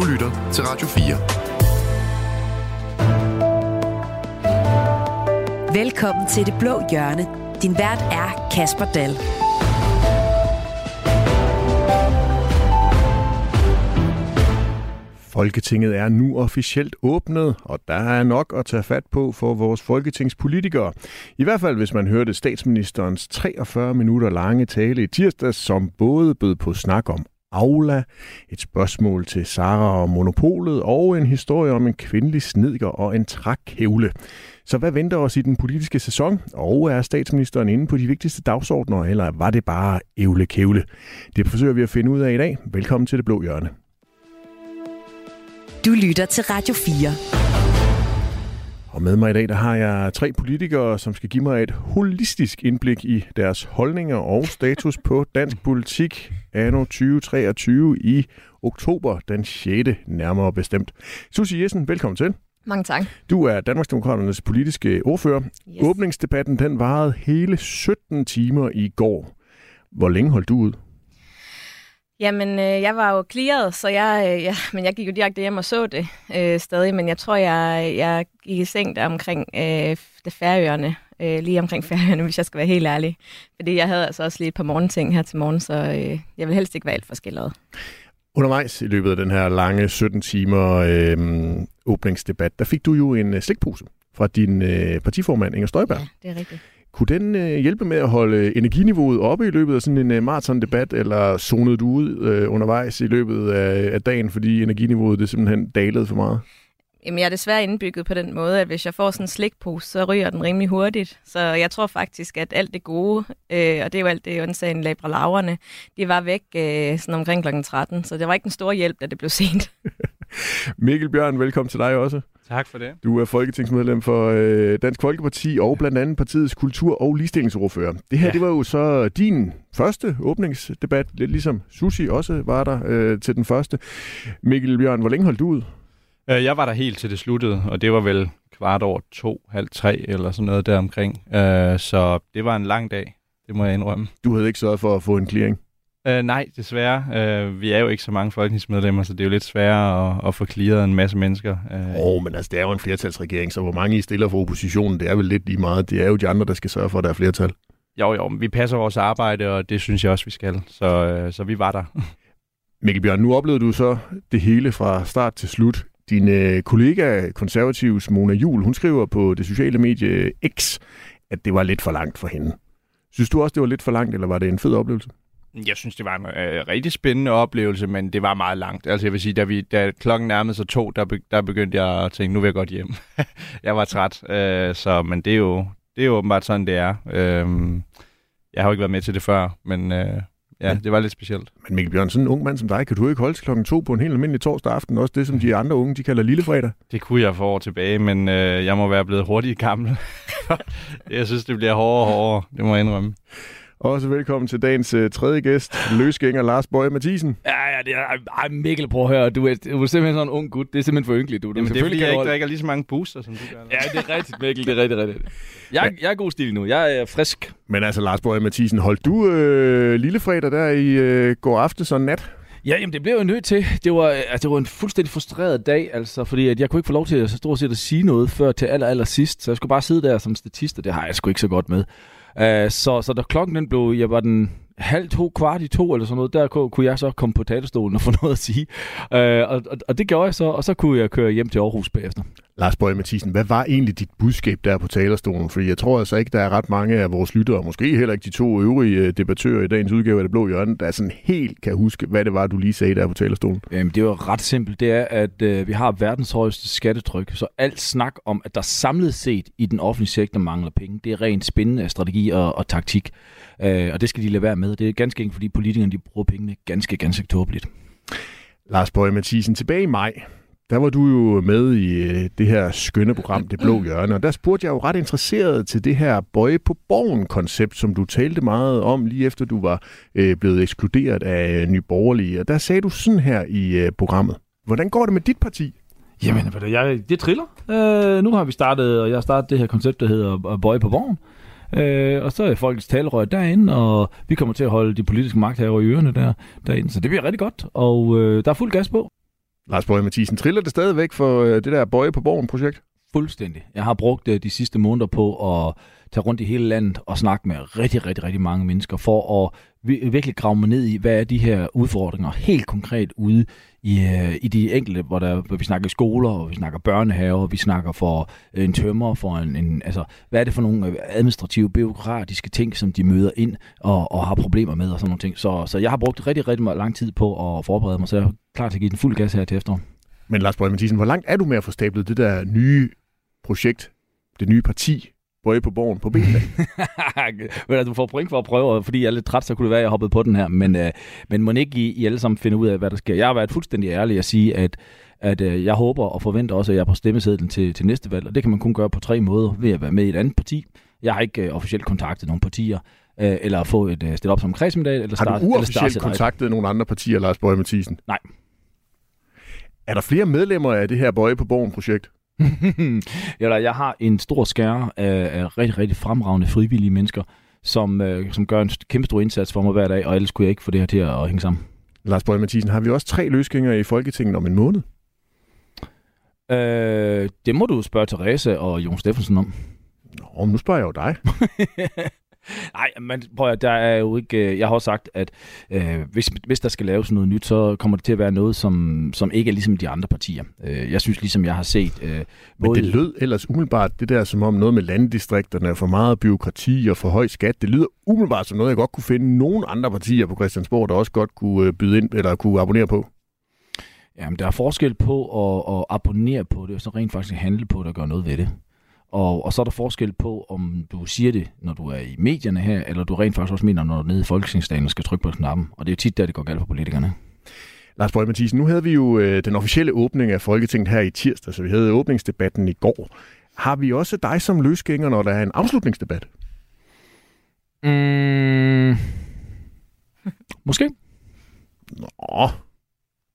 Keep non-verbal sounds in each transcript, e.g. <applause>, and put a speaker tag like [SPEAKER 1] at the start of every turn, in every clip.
[SPEAKER 1] Du lytter til Radio
[SPEAKER 2] 4. Velkommen til Det Blå Hjørne. Din vært er Kasper Dahl.
[SPEAKER 3] Folketinget er nu officielt åbnet, og der er nok at tage fat på for vores folketingspolitikere. I hvert fald hvis man hørte statsministerens 43 minutter lange tale i tirsdags, som både bød på snak om Aula, et spørgsmål til Sara og Monopolet og en historie om en kvindelig snedker og en trækævle. Så hvad venter os i den politiske sæson? Og er statsministeren inde på de vigtigste dagsordner, eller var det bare ævlekævle? Det forsøger vi at finde ud af i dag. Velkommen til Det Blå Hjørne.
[SPEAKER 2] Du lytter til Radio 4.
[SPEAKER 3] Og med mig i dag, der har jeg tre politikere, som skal give mig et holistisk indblik i deres holdninger og status på dansk politik anno 2023 i oktober den 6. nærmere bestemt. Susie Jessen, velkommen til.
[SPEAKER 4] Mange tak.
[SPEAKER 3] Du er Danmarksdemokraternes politiske ordfører. Yes. Åbningsdebatten den varede hele 17 timer i går. Hvor længe holdt du ud?
[SPEAKER 4] Jamen, øh, jeg var jo clearet, så jeg, øh, ja, men jeg gik jo direkte hjem og så det øh, stadig, men jeg tror, jeg, jeg gik i seng der omkring øh, det færøerne, øh, lige omkring <laughs> færøerne, hvis jeg skal være helt ærlig. Fordi jeg havde altså også lige et par morgenting her til morgen, så øh, jeg vil helst ikke være alt for skilleret.
[SPEAKER 3] Undervejs i løbet af den her lange 17 timer øh, åbningsdebat, der fik du jo en øh, slikpose fra din øh, partiformand Inger Støjberg.
[SPEAKER 4] Ja, det er rigtigt.
[SPEAKER 3] Kunne den øh, hjælpe med at holde øh, energiniveauet oppe i løbet af sådan en øh, maratondebat, eller zonede du ud øh, undervejs i løbet af, af dagen, fordi energiniveauet det simpelthen dalede for meget?
[SPEAKER 4] Jamen, jeg er desværre indbygget på den måde, at hvis jeg får sådan en slikpose, så ryger den rimelig hurtigt. Så jeg tror faktisk, at alt det gode, øh, og det er jo alt det undsagen labra laverne, de var væk øh, sådan omkring kl. 13. Så det var ikke en stor hjælp, da det blev sent. <laughs>
[SPEAKER 3] Mikkel Bjørn, velkommen til dig også.
[SPEAKER 5] Tak for det.
[SPEAKER 3] Du er folketingsmedlem for øh, Dansk Folkeparti og blandt andet partiets kultur- og ligestillingsordfører. Det her, ja. det var jo så din første åbningsdebat, lidt ligesom Sushi også var der øh, til den første. Mikkel Bjørn, hvor længe holdt du ud?
[SPEAKER 5] Øh, jeg var der helt til det sluttede, og det var vel kvart over to, halv tre eller sådan noget deromkring. Øh, så det var en lang dag, det må jeg indrømme.
[SPEAKER 3] Du havde ikke sørget for at få en clearing?
[SPEAKER 5] Uh, nej, desværre. Uh, vi er jo ikke så mange folketingsmedlemmer, så det er jo lidt sværere at, at få clearet en masse mennesker.
[SPEAKER 3] Åh, uh, oh, men altså, det er jo en flertalsregering, så hvor mange I stiller for oppositionen, det er vel lidt lige meget. Det er jo de andre, der skal sørge for, at der er flertal.
[SPEAKER 5] Jo, jo, vi passer vores arbejde, og det synes jeg også, vi skal. Så, uh, så vi var der. <laughs>
[SPEAKER 3] Mikkel Bjørn, nu oplevede du så det hele fra start til slut. Din øh, kollega, konservativs Mona Jul, hun skriver på det sociale medie X, at det var lidt for langt for hende. Synes du også, det var lidt for langt, eller var det en fed oplevelse?
[SPEAKER 5] Jeg synes, det var en øh, rigtig spændende oplevelse, men det var meget langt. Altså jeg vil sige, da, vi, da klokken nærmede sig to, der, be, der begyndte jeg at tænke, nu vil jeg godt hjem. <laughs> jeg var træt, øh, så, men det er, jo, det er jo åbenbart sådan, det er. Øh, jeg har jo ikke været med til det før, men øh, ja, det var lidt specielt.
[SPEAKER 3] Men Mikkel Bjørn, sådan en ung mand som dig, kan du ikke holde til klokken to på en helt almindelig torsdag aften? Også det, som de andre unge, de kalder lillefredag?
[SPEAKER 5] Det kunne jeg for år tilbage, men øh, jeg må være blevet hurtigt gammel. <laughs> jeg synes, det bliver hårdere og hårdere, det må jeg indrømme.
[SPEAKER 3] Også velkommen til dagens uh, tredje gæst, løsgænger Lars Bøje Mathisen.
[SPEAKER 6] Ja, det er, ej, Mikkel, prøv at høre. Du er, du er simpelthen sådan en ung gut. Det er simpelthen for ynkeligt. Du, du
[SPEAKER 5] Jamen, det er fordi, jeg ikke drikker lige så mange booster, som du gør.
[SPEAKER 6] Ja, det er rigtigt, Mikkel. Det er rigtigt, rigtigt. Jeg, jeg er god stil nu. Jeg er frisk.
[SPEAKER 3] Men altså, Lars Bøje Mathisen, holdt du øh, lillefredag der i øh, går aftes og nat?
[SPEAKER 6] Ja, jamen det blev jeg nødt til. Det var, altså, det var en fuldstændig frustreret dag, altså, fordi at jeg kunne ikke få lov til at stort set at sige noget før til aller, aller sidst. Så jeg skulle bare sidde der som statist, og det har jeg sgu ikke så godt med. Uh, så, så da klokken den blev, jeg var den halv to, kvart i to eller sådan noget, der kunne jeg så komme på talerstolen og få noget at sige. Øh, og, og, og det gjorde jeg så, og så kunne jeg køre hjem til Aarhus bagefter.
[SPEAKER 3] Lars Bøge Mathisen, hvad var egentlig dit budskab der på talerstolen? Fordi jeg tror altså ikke, der er ret mange af vores lyttere, måske heller ikke de to øvrige debattører i dagens udgave af Det Blå Hjørne, der sådan helt kan huske, hvad det var, du lige sagde der på talerstolen.
[SPEAKER 6] Jamen, det var ret simpelt. Det er, at øh, vi har verdens højeste skattetryk, så alt snak om, at der samlet set i den offentlige sektor mangler penge, det er rent spændende strategi og, og taktik. Øh, og det skal de lade være med. Det er ganske enkelt, fordi politikerne de bruger pengene ganske, ganske tåbeligt.
[SPEAKER 3] Lars Bøge Mathisen, tilbage i maj, der var du jo med i øh, det her skønne program, Det Blå Hjørne, og der spurgte jeg jo ret interesseret til det her bøje på borgen-koncept, som du talte meget om, lige efter du var øh, blevet ekskluderet af øh, Ny Borgerlige. Og der sagde du sådan her i øh, programmet. Hvordan går det med dit parti?
[SPEAKER 6] Jamen, jeg, det triller. Øh, nu har vi startet, og jeg har startet det her koncept, der hedder øh, Bøje på borgen. Øh, og så er folkets talerør derinde, og vi kommer til at holde de politiske magthavere i ørerne der, derinde. Så det bliver rigtig godt, og øh, der er fuld gas på.
[SPEAKER 3] Lars Bøge Mathisen, triller det stadigvæk for øh, det der Bøje på Borgen-projekt?
[SPEAKER 6] Fuldstændig. Jeg har brugt øh, de sidste måneder på at tage rundt i hele landet og snakke med rigtig, rigtig, rigtig mange mennesker for at virkelig grave mig ned i, hvad er de her udfordringer helt konkret ude i, øh, i de enkelte, hvor, der, hvor vi snakker skoler, og vi snakker børnehaver, vi snakker for øh, en tømmer, for en, en, altså, hvad er det for nogle øh, administrative, byråkratiske ting, som de møder ind og, og har problemer med og sådan nogle ting. Så, så jeg har brugt rigtig, rigtig lang tid på at forberede mig, så jeg er klar til at give den fuld gas her til efter.
[SPEAKER 3] Men Lars Borg Mathisen, hvor langt er du med at få stablet det der nye projekt, det nye parti, Bøje på borgen på benene? <laughs>
[SPEAKER 6] Men du får point for at prøve, fordi jeg er lidt træt, så kunne det være, at jeg hoppede på den her. Men, øh, men må ikke I, I alle sammen finde ud af, hvad der sker? Jeg har været fuldstændig ærlig at sige, at at øh, jeg håber og forventer også, at jeg er på stemmesedlen til, til næste valg, og det kan man kun gøre på tre måder, ved at være med i et andet parti. Jeg har ikke øh, officielt kontaktet nogle partier, øh, eller få et øh, stillet op som kredsmandat, eller
[SPEAKER 3] starte Har du uofficielt kontaktet nogle andre partier, Lars Bøje Mathisen?
[SPEAKER 6] Nej.
[SPEAKER 3] Er der flere medlemmer af det her Bøje på Borgen-projekt?
[SPEAKER 6] Ja, jeg har en stor skære af, af rigtig, rigtig fremragende frivillige mennesker, som, øh, som gør en kæmpe stor indsats for mig hver dag, og ellers kunne jeg ikke få det her til at hænge sammen.
[SPEAKER 3] Lars Bøge Mathisen, har vi også tre løsgængere i Folketinget om en måned?
[SPEAKER 6] Øh, det må du spørge Therese og Jon Steffensen om.
[SPEAKER 3] Nå, nu spørger jeg jo dig. <laughs>
[SPEAKER 6] Nej, men prøv at, der er jo ikke... Øh, jeg har også sagt, at øh, hvis, hvis der skal laves noget nyt, så kommer det til at være noget, som, som ikke er ligesom de andre partier. Øh, jeg synes ligesom, jeg har set... Øh,
[SPEAKER 3] men det lød ellers umiddelbart, det der som om noget med landdistrikterne, for meget byråkrati og for høj skat, det lyder umiddelbart som noget, jeg godt kunne finde nogle andre partier på Christiansborg, der også godt kunne øh, byde ind eller kunne abonnere på.
[SPEAKER 6] Jamen, der er forskel på at, at abonnere på det, og så rent faktisk handle på det og gøre noget ved det. Og, og så er der forskel på, om du siger det, når du er i medierne her, eller du rent faktisk også mener, når du er nede i Folketingsdagen skal trykke på knappen. Og det er jo tit, der det går galt for politikerne.
[SPEAKER 3] Lars Bøge Mathisen, nu havde vi jo øh, den officielle åbning af Folketinget her i tirsdag, så vi havde åbningsdebatten i går. Har vi også dig som løsgænger, når der er en afslutningsdebat?
[SPEAKER 6] Mm, måske.
[SPEAKER 3] Nå,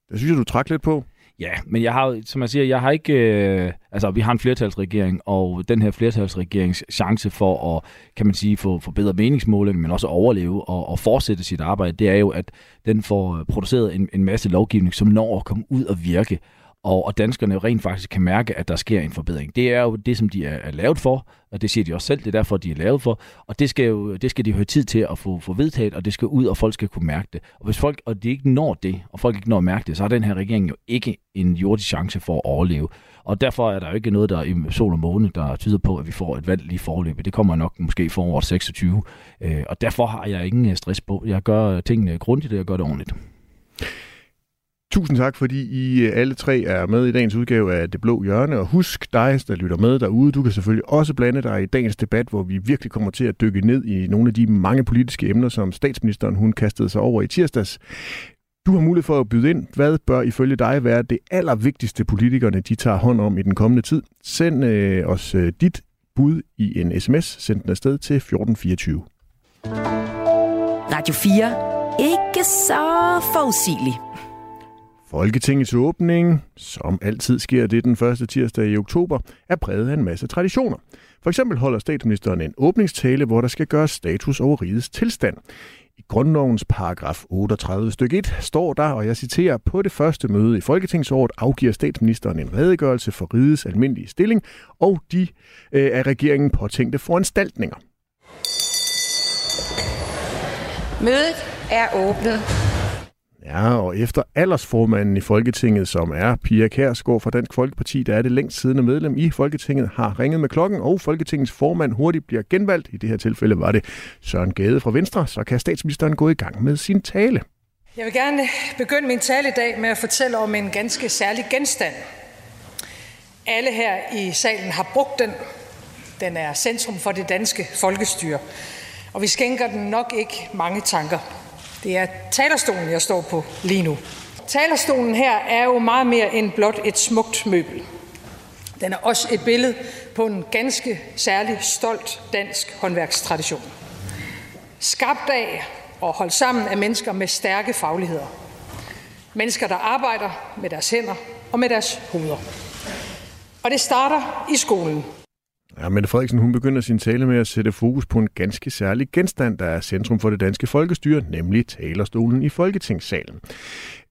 [SPEAKER 3] det synes jeg, du trækker lidt på.
[SPEAKER 6] Ja, men jeg har, som jeg siger, jeg har ikke... Øh, altså, vi har en flertalsregering, og den her flertalsregerings chance for at, kan man sige, få, få bedre meningsmåling, men også overleve og, og fortsætte sit arbejde, det er jo, at den får produceret en, en masse lovgivning, som når at komme ud og virke og, og danskerne rent faktisk kan mærke, at der sker en forbedring. Det er jo det, som de er, er lavet for, og det siger de også selv, det er derfor, de er lavet for, og det skal, jo, det skal de have tid til at få, få vedtaget, og det skal ud, og folk skal kunne mærke det. Og hvis folk, og de ikke når det, og folk ikke når at mærke det, så har den her regering jo ikke en jordisk chance for at overleve. Og derfor er der jo ikke noget, der i sol og måne, der tyder på, at vi får et valg lige forløbet. Det kommer nok måske for år 26. Øh, og derfor har jeg ingen stress på. Jeg gør tingene grundigt, og jeg gør det ordentligt.
[SPEAKER 3] Tusind tak, fordi I øh, alle tre er med i dagens udgave af Det Blå Hjørne. Og husk dig, der lytter med derude, du kan selvfølgelig også blande dig i dagens debat, hvor vi virkelig kommer til at dykke ned i nogle af de mange politiske emner, som statsministeren hun kastede sig over i tirsdags. Du har mulighed for at byde ind. Hvad bør ifølge dig være det allervigtigste, politikerne de tager hånd om i den kommende tid? Send øh, os øh, dit bud i en sms. Send den afsted til 1424.
[SPEAKER 2] Radio 4. Ikke så forudsigeligt.
[SPEAKER 3] Folketingets åbning, som altid sker det den første tirsdag i oktober, er præget af en masse traditioner. For eksempel holder statsministeren en åbningstale, hvor der skal gøres status over rigets tilstand. I grundlovens paragraf 38 stykke 1 står der, og jeg citerer, på det første møde i Folketingsåret afgiver statsministeren en redegørelse for rigets almindelige stilling og de øh, af regeringen påtænkte foranstaltninger.
[SPEAKER 1] Mødet er åbnet.
[SPEAKER 3] Ja, og efter aldersformanden i Folketinget, som er Pia Kærsgaard fra Dansk Folkeparti, der er det længst siddende medlem i Folketinget, har ringet med klokken, og Folketingets formand hurtigt bliver genvalgt. I det her tilfælde var det Søren Gade fra Venstre, så kan statsministeren gå i gang med sin tale.
[SPEAKER 7] Jeg vil gerne begynde min tale i dag med at fortælle om en ganske særlig genstand. Alle her i salen har brugt den. Den er centrum for det danske folkestyre, og vi skænker den nok ikke mange tanker. Det er talerstolen, jeg står på lige nu. Talerstolen her er jo meget mere end blot et smukt møbel. Den er også et billede på en ganske særlig stolt dansk håndværkstradition. Skabt af og holdt sammen af mennesker med stærke fagligheder. Mennesker, der arbejder med deres hænder og med deres hoveder. Og det starter i skolen.
[SPEAKER 3] Ja, Mette Frederiksen hun begynder sin tale med at sætte fokus på en ganske særlig genstand, der er centrum for det danske folkestyre, nemlig talerstolen i Folketingssalen.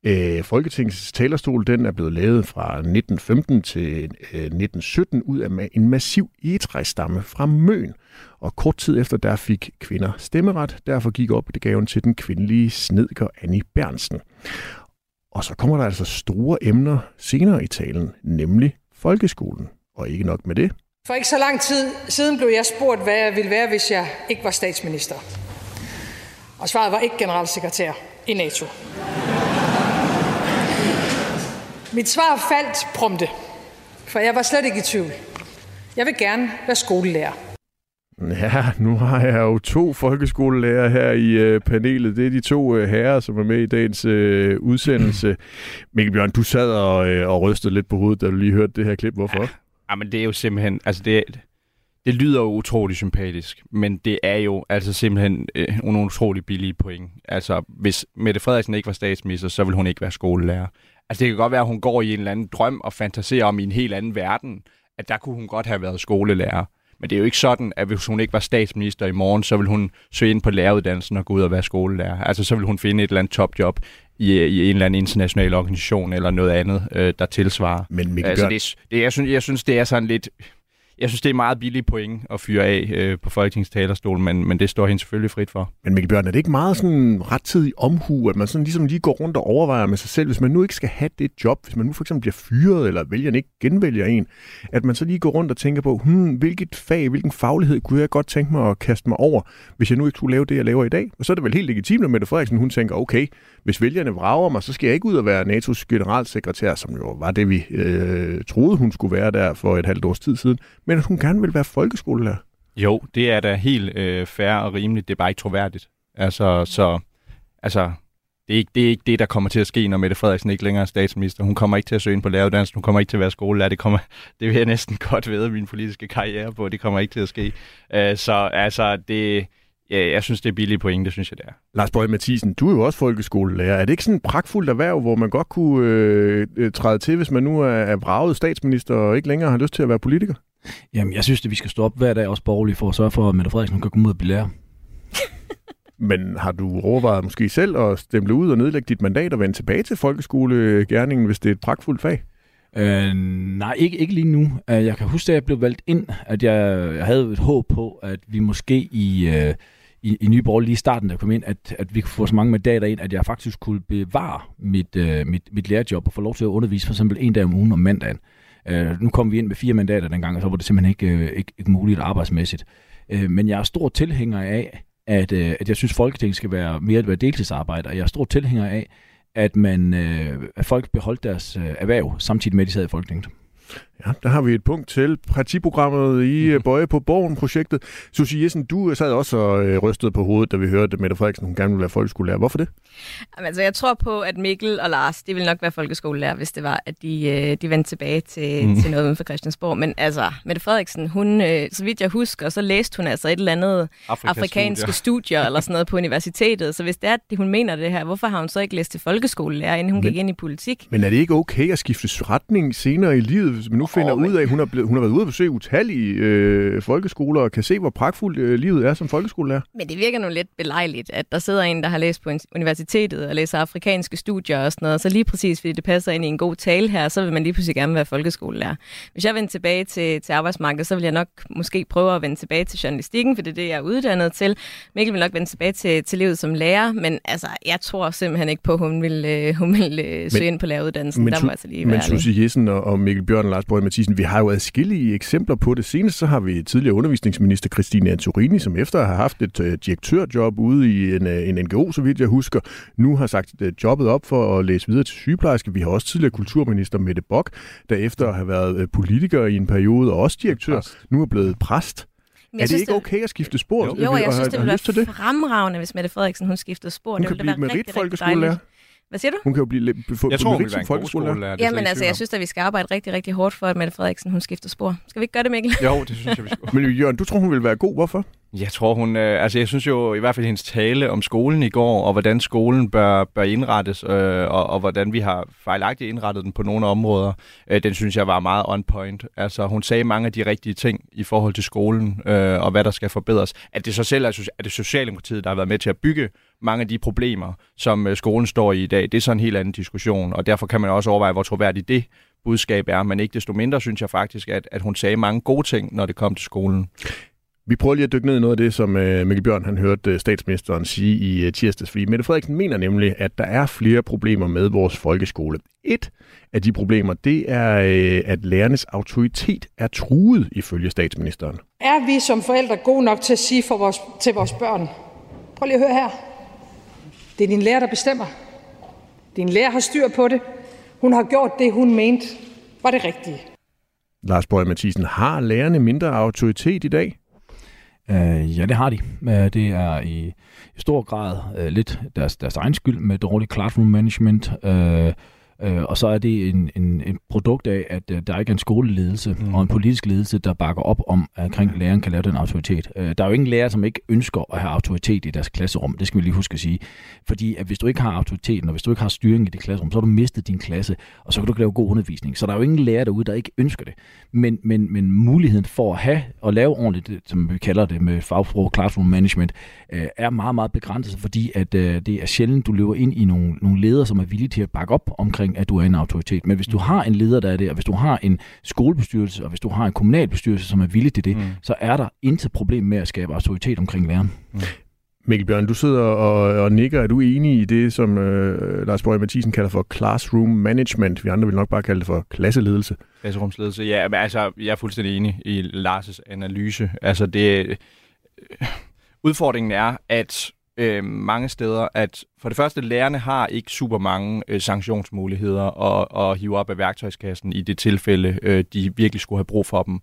[SPEAKER 3] Øh, Folketingets talerstol den er blevet lavet fra 1915 til øh, 1917 ud af en massiv egetræsstamme fra Møn. Og kort tid efter der fik kvinder stemmeret, derfor gik op det gaven til den kvindelige snedker Annie Bernsen. Og så kommer der altså store emner senere i talen, nemlig folkeskolen. Og ikke nok med det,
[SPEAKER 7] for ikke så lang tid siden blev jeg spurgt, hvad jeg ville være, hvis jeg ikke var statsminister. Og svaret var ikke generalsekretær i NATO. Mit svar faldt prompte, for jeg var slet ikke i tvivl. Jeg vil gerne være skolelærer.
[SPEAKER 3] Ja, nu har jeg jo to folkeskolelærer her i øh, panelet. Det er de to øh, herrer, som er med i dagens øh, udsendelse. Mikkel Bjørn, du sad og, øh, og rystede lidt på hovedet, da du lige hørte det her klip. Hvorfor? Ja.
[SPEAKER 5] Ah, Jamen, det er jo simpelthen, altså det, det lyder jo utrolig sympatisk, men det er jo altså simpelthen øh, nogle utrolig billige point. Altså, hvis Mette Frederiksen ikke var statsminister, så ville hun ikke være skolelærer. Altså, det kan godt være, at hun går i en eller anden drøm og fantaserer om i en helt anden verden, at der kunne hun godt have været skolelærer. Men det er jo ikke sådan, at hvis hun ikke var statsminister i morgen, så vil hun søge ind på læreruddannelsen og gå ud og være skolelærer. Altså, så vil hun finde et eller andet topjob i, i en eller anden international organisation eller noget andet, øh, der tilsvarer.
[SPEAKER 3] Men Mikkel
[SPEAKER 5] Altså,
[SPEAKER 3] Bjørn,
[SPEAKER 5] det, det, jeg, synes, jeg synes, det er sådan lidt... Jeg synes, det er meget billige point at fyre af øh, på Folketingets talerstol, men, men det står hende selvfølgelig frit for.
[SPEAKER 3] men Mikkel Bjørn, er det ikke meget sådan rettidig omhu, at man sådan ligesom lige går rundt og overvejer med sig selv, hvis man nu ikke skal have det job, hvis man nu for eksempel bliver fyret, eller vælgerne ikke genvælger en, at man så lige går rundt og tænker på, hmm, hvilket fag, hvilken faglighed kunne jeg godt tænke mig at kaste mig over, hvis jeg nu ikke skulle lave det, jeg laver i dag. Og så er det vel helt legitimt, at Mette Frederiksen, hun tænker, okay, hvis vælgerne vrager mig, så skal jeg ikke ud og være NATO's generalsekretær, som jo var det, vi øh, troede, hun skulle være der for et halvt års tid siden, men at hun gerne vil være folkeskolelærer.
[SPEAKER 5] Jo, det er da helt øh, fair og rimeligt. Det er bare ikke troværdigt. Altså, så, altså, det er, ikke, det er ikke det, der kommer til at ske, når Mette Frederiksen ikke længere er statsminister. Hun kommer ikke til at søge ind på læreruddannelsen. Hun kommer ikke til at være skolelærer. Det, kommer, <laughs> det vil jeg næsten godt <laughs> ved min politiske karriere på. Det kommer ikke til at ske. Øh, så altså, det, ja, jeg synes, det er billige point. Det synes jeg, det er.
[SPEAKER 3] Lars Bøge Mathisen, du er jo også folkeskolelærer. Er det ikke sådan et pragtfuldt erhverv, hvor man godt kunne øh, øh, træde til, hvis man nu er, er braget statsminister og ikke længere har lyst til at være politiker?
[SPEAKER 6] Jamen, jeg synes, at vi skal stå op hver dag, også borgerlige, for at sørge for, at Mette Frederiksen kan komme ud og blive lærer. <laughs>
[SPEAKER 3] Men har du overvejet måske selv at stemple ud og nedlægge dit mandat og vende tilbage til folkeskolegærningen, hvis det er et pragtfuldt fag?
[SPEAKER 6] Øh, nej, ikke, ikke lige nu. Øh, jeg kan huske, at jeg blev valgt ind, at jeg, jeg havde et håb på, at vi måske i, øh, i, i Nye Borgerlige lige i starten, der kom ind, at, at vi kunne få så mange mandater ind, at jeg faktisk kunne bevare mit, øh, mit, mit lærerjob og få lov til at undervise for eksempel en dag om ugen om mandagen. Øh, nu kom vi ind med fire mandater dengang, og så var det simpelthen ikke, øh, ikke, ikke muligt arbejdsmæssigt. Øh, men jeg er stor tilhænger af, at, øh, at jeg synes, Folketinget skal være mere at være og Jeg er stor tilhænger af, at man øh, at folk beholdt deres øh, erhverv, samtidig med, at de sad i Folketinget.
[SPEAKER 3] Ja, der har vi et punkt til partiprogrammet i øh, Bøje på Borgen-projektet. Susie Jessen, du sad også og øh, rystede på hovedet, da vi hørte, at Mette Frederiksen hun gerne ville være folkeskolelærer. Hvorfor det?
[SPEAKER 4] Jamen, altså, jeg tror på, at Mikkel og Lars, de ville nok være folkeskolelærer, hvis det var, at de, øh, de vendte tilbage til, mm. til noget uden for Christiansborg. Men altså, Mette Frederiksen, hun, øh, så vidt jeg husker, så læste hun altså et eller andet
[SPEAKER 5] Afrikas
[SPEAKER 4] afrikanske
[SPEAKER 5] studier.
[SPEAKER 4] studier eller sådan noget på universitetet. Så hvis det er, at hun mener det her, hvorfor har hun så ikke læst til folkeskolelærer, inden hun
[SPEAKER 3] Men-
[SPEAKER 4] gik ind i politik?
[SPEAKER 3] Men er det ikke okay at skifte retning senere i livet, hvis man nu finder
[SPEAKER 4] men-
[SPEAKER 3] ud af, at hun har, blevet, hun har været ude at besøge utallige øh, folkeskoler og kan se, hvor pragtfuldt øh, livet er som folkeskolelærer?
[SPEAKER 4] Men det virker nu lidt belejligt, at der sidder en, der har læst på universitetet og læser afrikanske studier og sådan noget, så lige præcis fordi det passer ind i en god tale her, så vil man lige pludselig gerne være folkeskolelærer. Hvis jeg vender tilbage til, til arbejdsmarkedet, så vil jeg nok måske prøve at vende tilbage til journalistikken, for det er det, jeg er uddannet til. Mikkel vil nok vende tilbage til, til livet som lærer, men altså, jeg tror simpelthen ikke på, at hun vil, øh, hun vil øh, søge ind på læreruddannelsen. Der må altså lige
[SPEAKER 3] men
[SPEAKER 4] være ærlig.
[SPEAKER 3] Susie Jessen og, og Mikkel Bjørn og Lars Borg Mathisen, vi har jo adskillige eksempler på det. Senest så har vi tidligere undervisningsminister Christine Antorini, som efter at have haft et øh, direktørjob ude i en, øh, en NGO, så vidt jeg husker, nu har sagt øh, jobbet op for at læse videre til sygeplejerske. Vi har også tidligere kulturminister Mette Bock, der efter at have været øh, politiker i en periode og også direktør, nu er blevet præst.
[SPEAKER 4] Men
[SPEAKER 3] er
[SPEAKER 4] jeg
[SPEAKER 3] det
[SPEAKER 4] synes,
[SPEAKER 3] ikke okay at skifte spor?
[SPEAKER 4] Jo, og jeg synes, det ville være fremragende, hvis Mette Frederiksen hun skiftede spor.
[SPEAKER 3] Hun
[SPEAKER 4] det
[SPEAKER 3] kan
[SPEAKER 4] ville være rigtig, rigtig dejligt. Hvad siger du?
[SPEAKER 3] Hun kan jo blive, få,
[SPEAKER 5] Jeg tror, hun vil være en
[SPEAKER 3] folkeskolelærer.
[SPEAKER 5] er
[SPEAKER 4] Jamen altså, jeg synes at vi skal arbejde rigtig, rigtig hårdt for, at Mette Frederiksen hun skifter spor. Skal vi ikke gøre det, Mikkel?
[SPEAKER 5] Jo, det synes jeg, vi skal.
[SPEAKER 3] Men Jørgen, du tror, hun vil være god. Hvorfor?
[SPEAKER 5] Jeg tror, hun... Øh, altså, jeg synes jo i hvert fald hendes tale om skolen i går, og hvordan skolen bør, bør indrettes, øh, og, og hvordan vi har fejlagtigt indrettet den på nogle områder, øh, den synes jeg var meget on point. Altså, hun sagde mange af de rigtige ting i forhold til skolen, øh, og hvad der skal forbedres. At det så selv er, er det Socialdemokratiet, der har været med til at bygge mange af de problemer, som øh, skolen står i i dag. Det er så en helt anden diskussion, og derfor kan man også overveje, hvor troværdigt det budskab er. Men ikke desto mindre synes jeg faktisk, at, at hun sagde mange gode ting, når det kom til skolen.
[SPEAKER 3] Vi prøver lige at dykke ned i noget af det, som øh, Mikkel Bjørn han hørte øh, statsministeren sige i øh, tirsdags. Fordi Mette Frederiksen mener nemlig, at der er flere problemer med vores folkeskole. Et af de problemer, det er, at lærernes autoritet er truet, ifølge statsministeren.
[SPEAKER 7] Er vi som forældre gode nok til at sige for vores, til vores børn, prøv lige at høre her, det er din lærer, der bestemmer. Din lærer har styr på det. Hun har gjort det, hun mente var det rigtige.
[SPEAKER 3] Lars Borg Mathisen, har lærerne mindre autoritet i dag?
[SPEAKER 6] Øh, ja, det har de. Øh, det er i, i stor grad øh, lidt deres, deres egen skyld med dårlig classroom management. øh, Øh, og så er det en, en, en produkt af, at øh, der ikke er en skoleledelse mm. og en politisk ledelse, der bakker op om, at omkring mm. læreren kan lave den autoritet. Øh, der er jo ingen lærer, som ikke ønsker at have autoritet i deres klasserum. Det skal vi lige huske at sige. Fordi at hvis du ikke har autoriteten, og hvis du ikke har styring i dit klasserum, så har du mistet din klasse, og så kan du ikke lave god undervisning. Så der er jo ingen lærer derude, der ikke ønsker det. Men, men, men muligheden for at have og lave ordentligt, som vi kalder det med fagsprog, classroom management, øh, er meget, meget begrænset, fordi at øh, det er sjældent, du løber ind i nogle, nogle ledere, som er villige til at bakke op omkring at du er en autoritet. Men hvis du mm. har en leder, der er det, og hvis du har en skolebestyrelse, og hvis du har en kommunalbestyrelse, som er villig til det, mm. så er der intet problem med at skabe autoritet omkring læreren. Mm.
[SPEAKER 3] Mikkel Bjørn, du sidder og, og nikker. Er du enig i det, som øh, Lars Borg Mathisen kalder for classroom management? Vi andre vil nok bare kalde det for klasseledelse.
[SPEAKER 5] Klasserumsledelse, ja. Men altså, jeg er fuldstændig enig i Lars' analyse. Altså, det... Øh, udfordringen er, at øh, mange steder, at for det første, lærerne har ikke super mange øh, sanktionsmuligheder at, at hive op af værktøjskassen i det tilfælde, øh, de virkelig skulle have brug for dem.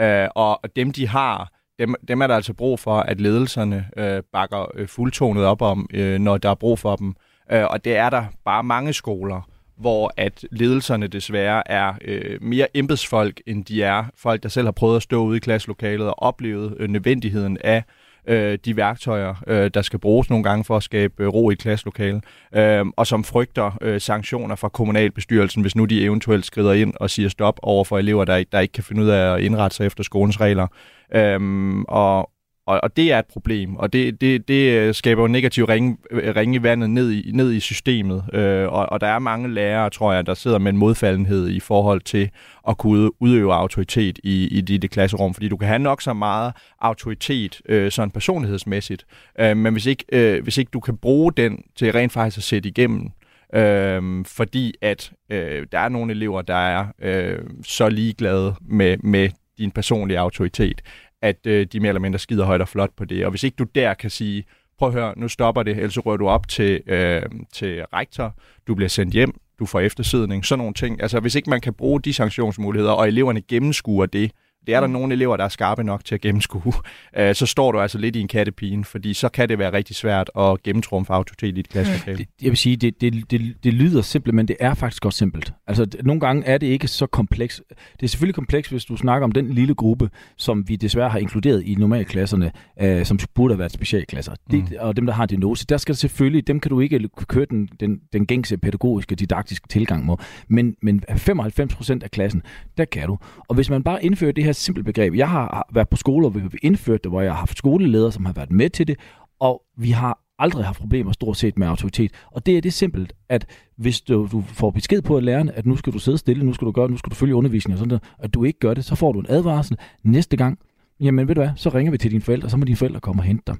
[SPEAKER 5] Øh, og dem, de har, dem, dem er der altså brug for, at ledelserne øh, bakker øh, fuldtonet op om, øh, når der er brug for dem. Øh, og det er der bare mange skoler, hvor at ledelserne desværre er øh, mere embedsfolk, end de er folk, der selv har prøvet at stå ude i klasselokalet og oplevet øh, nødvendigheden af øh, de værktøjer, øh, der skal bruges nogle gange for at skabe øh, ro i klasselokalet, øh, og som frygter øh, sanktioner fra kommunalbestyrelsen, hvis nu de eventuelt skrider ind og siger stop over for elever, der, der ikke kan finde ud af at indrette sig efter skolens regler. Øh, og, og, og det er et problem, og det, det, det øh, skaber jo negativ ringe, øh, ringe i vandet ned i, ned i systemet. Øh, og, og der er mange lærere, tror jeg, der sidder med en modfaldenhed i forhold til at kunne udøve autoritet i, i dit klasserum, fordi du kan have nok så meget autoritet øh, sådan personlighedsmæssigt, øh, men hvis ikke, øh, hvis ikke du kan bruge den til rent faktisk at sætte igennem, øh, fordi at øh, der er nogle elever, der er øh, så ligeglade med, med din personlige autoritet, at øh, de mere eller mindre skider højt og flot på det. Og hvis ikke du der kan sige, prøv at høre, nu stopper det, ellers rører du op til, øh, til rektor, du bliver sendt hjem, du får eftersidning, sådan nogle ting. Altså hvis ikke man kan bruge de sanktionsmuligheder, og eleverne gennemskuer det, det er der mm. nogle elever, der er skarpe nok til at gennemskue, <laughs> øh, så står du altså lidt i en kattepine, fordi så kan det være rigtig svært at gennemtrumfe autoritet i et klasselokale.
[SPEAKER 6] Jeg vil sige, det, det, det, det lyder simpelt, men det er faktisk godt simpelt. Altså, nogle gange er det ikke så kompleks. Det er selvfølgelig kompleks, hvis du snakker om den lille gruppe, som vi desværre har inkluderet i normalklasserne, øh, som burde have været specialklasser. Mm. Det, og dem, der har diagnose, der skal selvfølgelig, dem kan du ikke køre den, den, den gængse pædagogiske, didaktiske tilgang med. Men, men 95 procent af klassen, der kan du. Og hvis man bare indfører det her simpelt begreb. Jeg har været på skoler, hvor vi indført det, hvor jeg har haft skoleledere, som har været med til det, og vi har aldrig haft problemer stort set med autoritet. Og det er det simpelt, at hvis du, du får besked på at lærerne, at nu skal du sidde stille, nu skal du gøre, nu skal du følge undervisningen og sådan noget, at du ikke gør det, så får du en advarsel. Næste gang, jamen ved du hvad, så ringer vi til dine forældre, så må dine forældre komme og hente dig.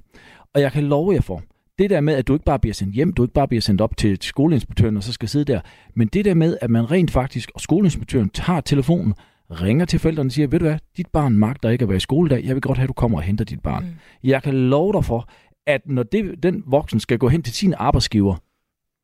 [SPEAKER 6] Og jeg kan love jer for, det der med, at du ikke bare bliver sendt hjem, du ikke bare bliver sendt op til skoleinspektøren og så skal sidde der, men det der med, at man rent faktisk, og skoleinspektøren tager telefonen, ringer til forældrene og siger, ved du hvad, dit barn magter ikke at være i skole i dag, jeg vil godt have, at du kommer og henter dit barn. Mm. Jeg kan love dig for, at når det, den voksen skal gå hen til sin arbejdsgiver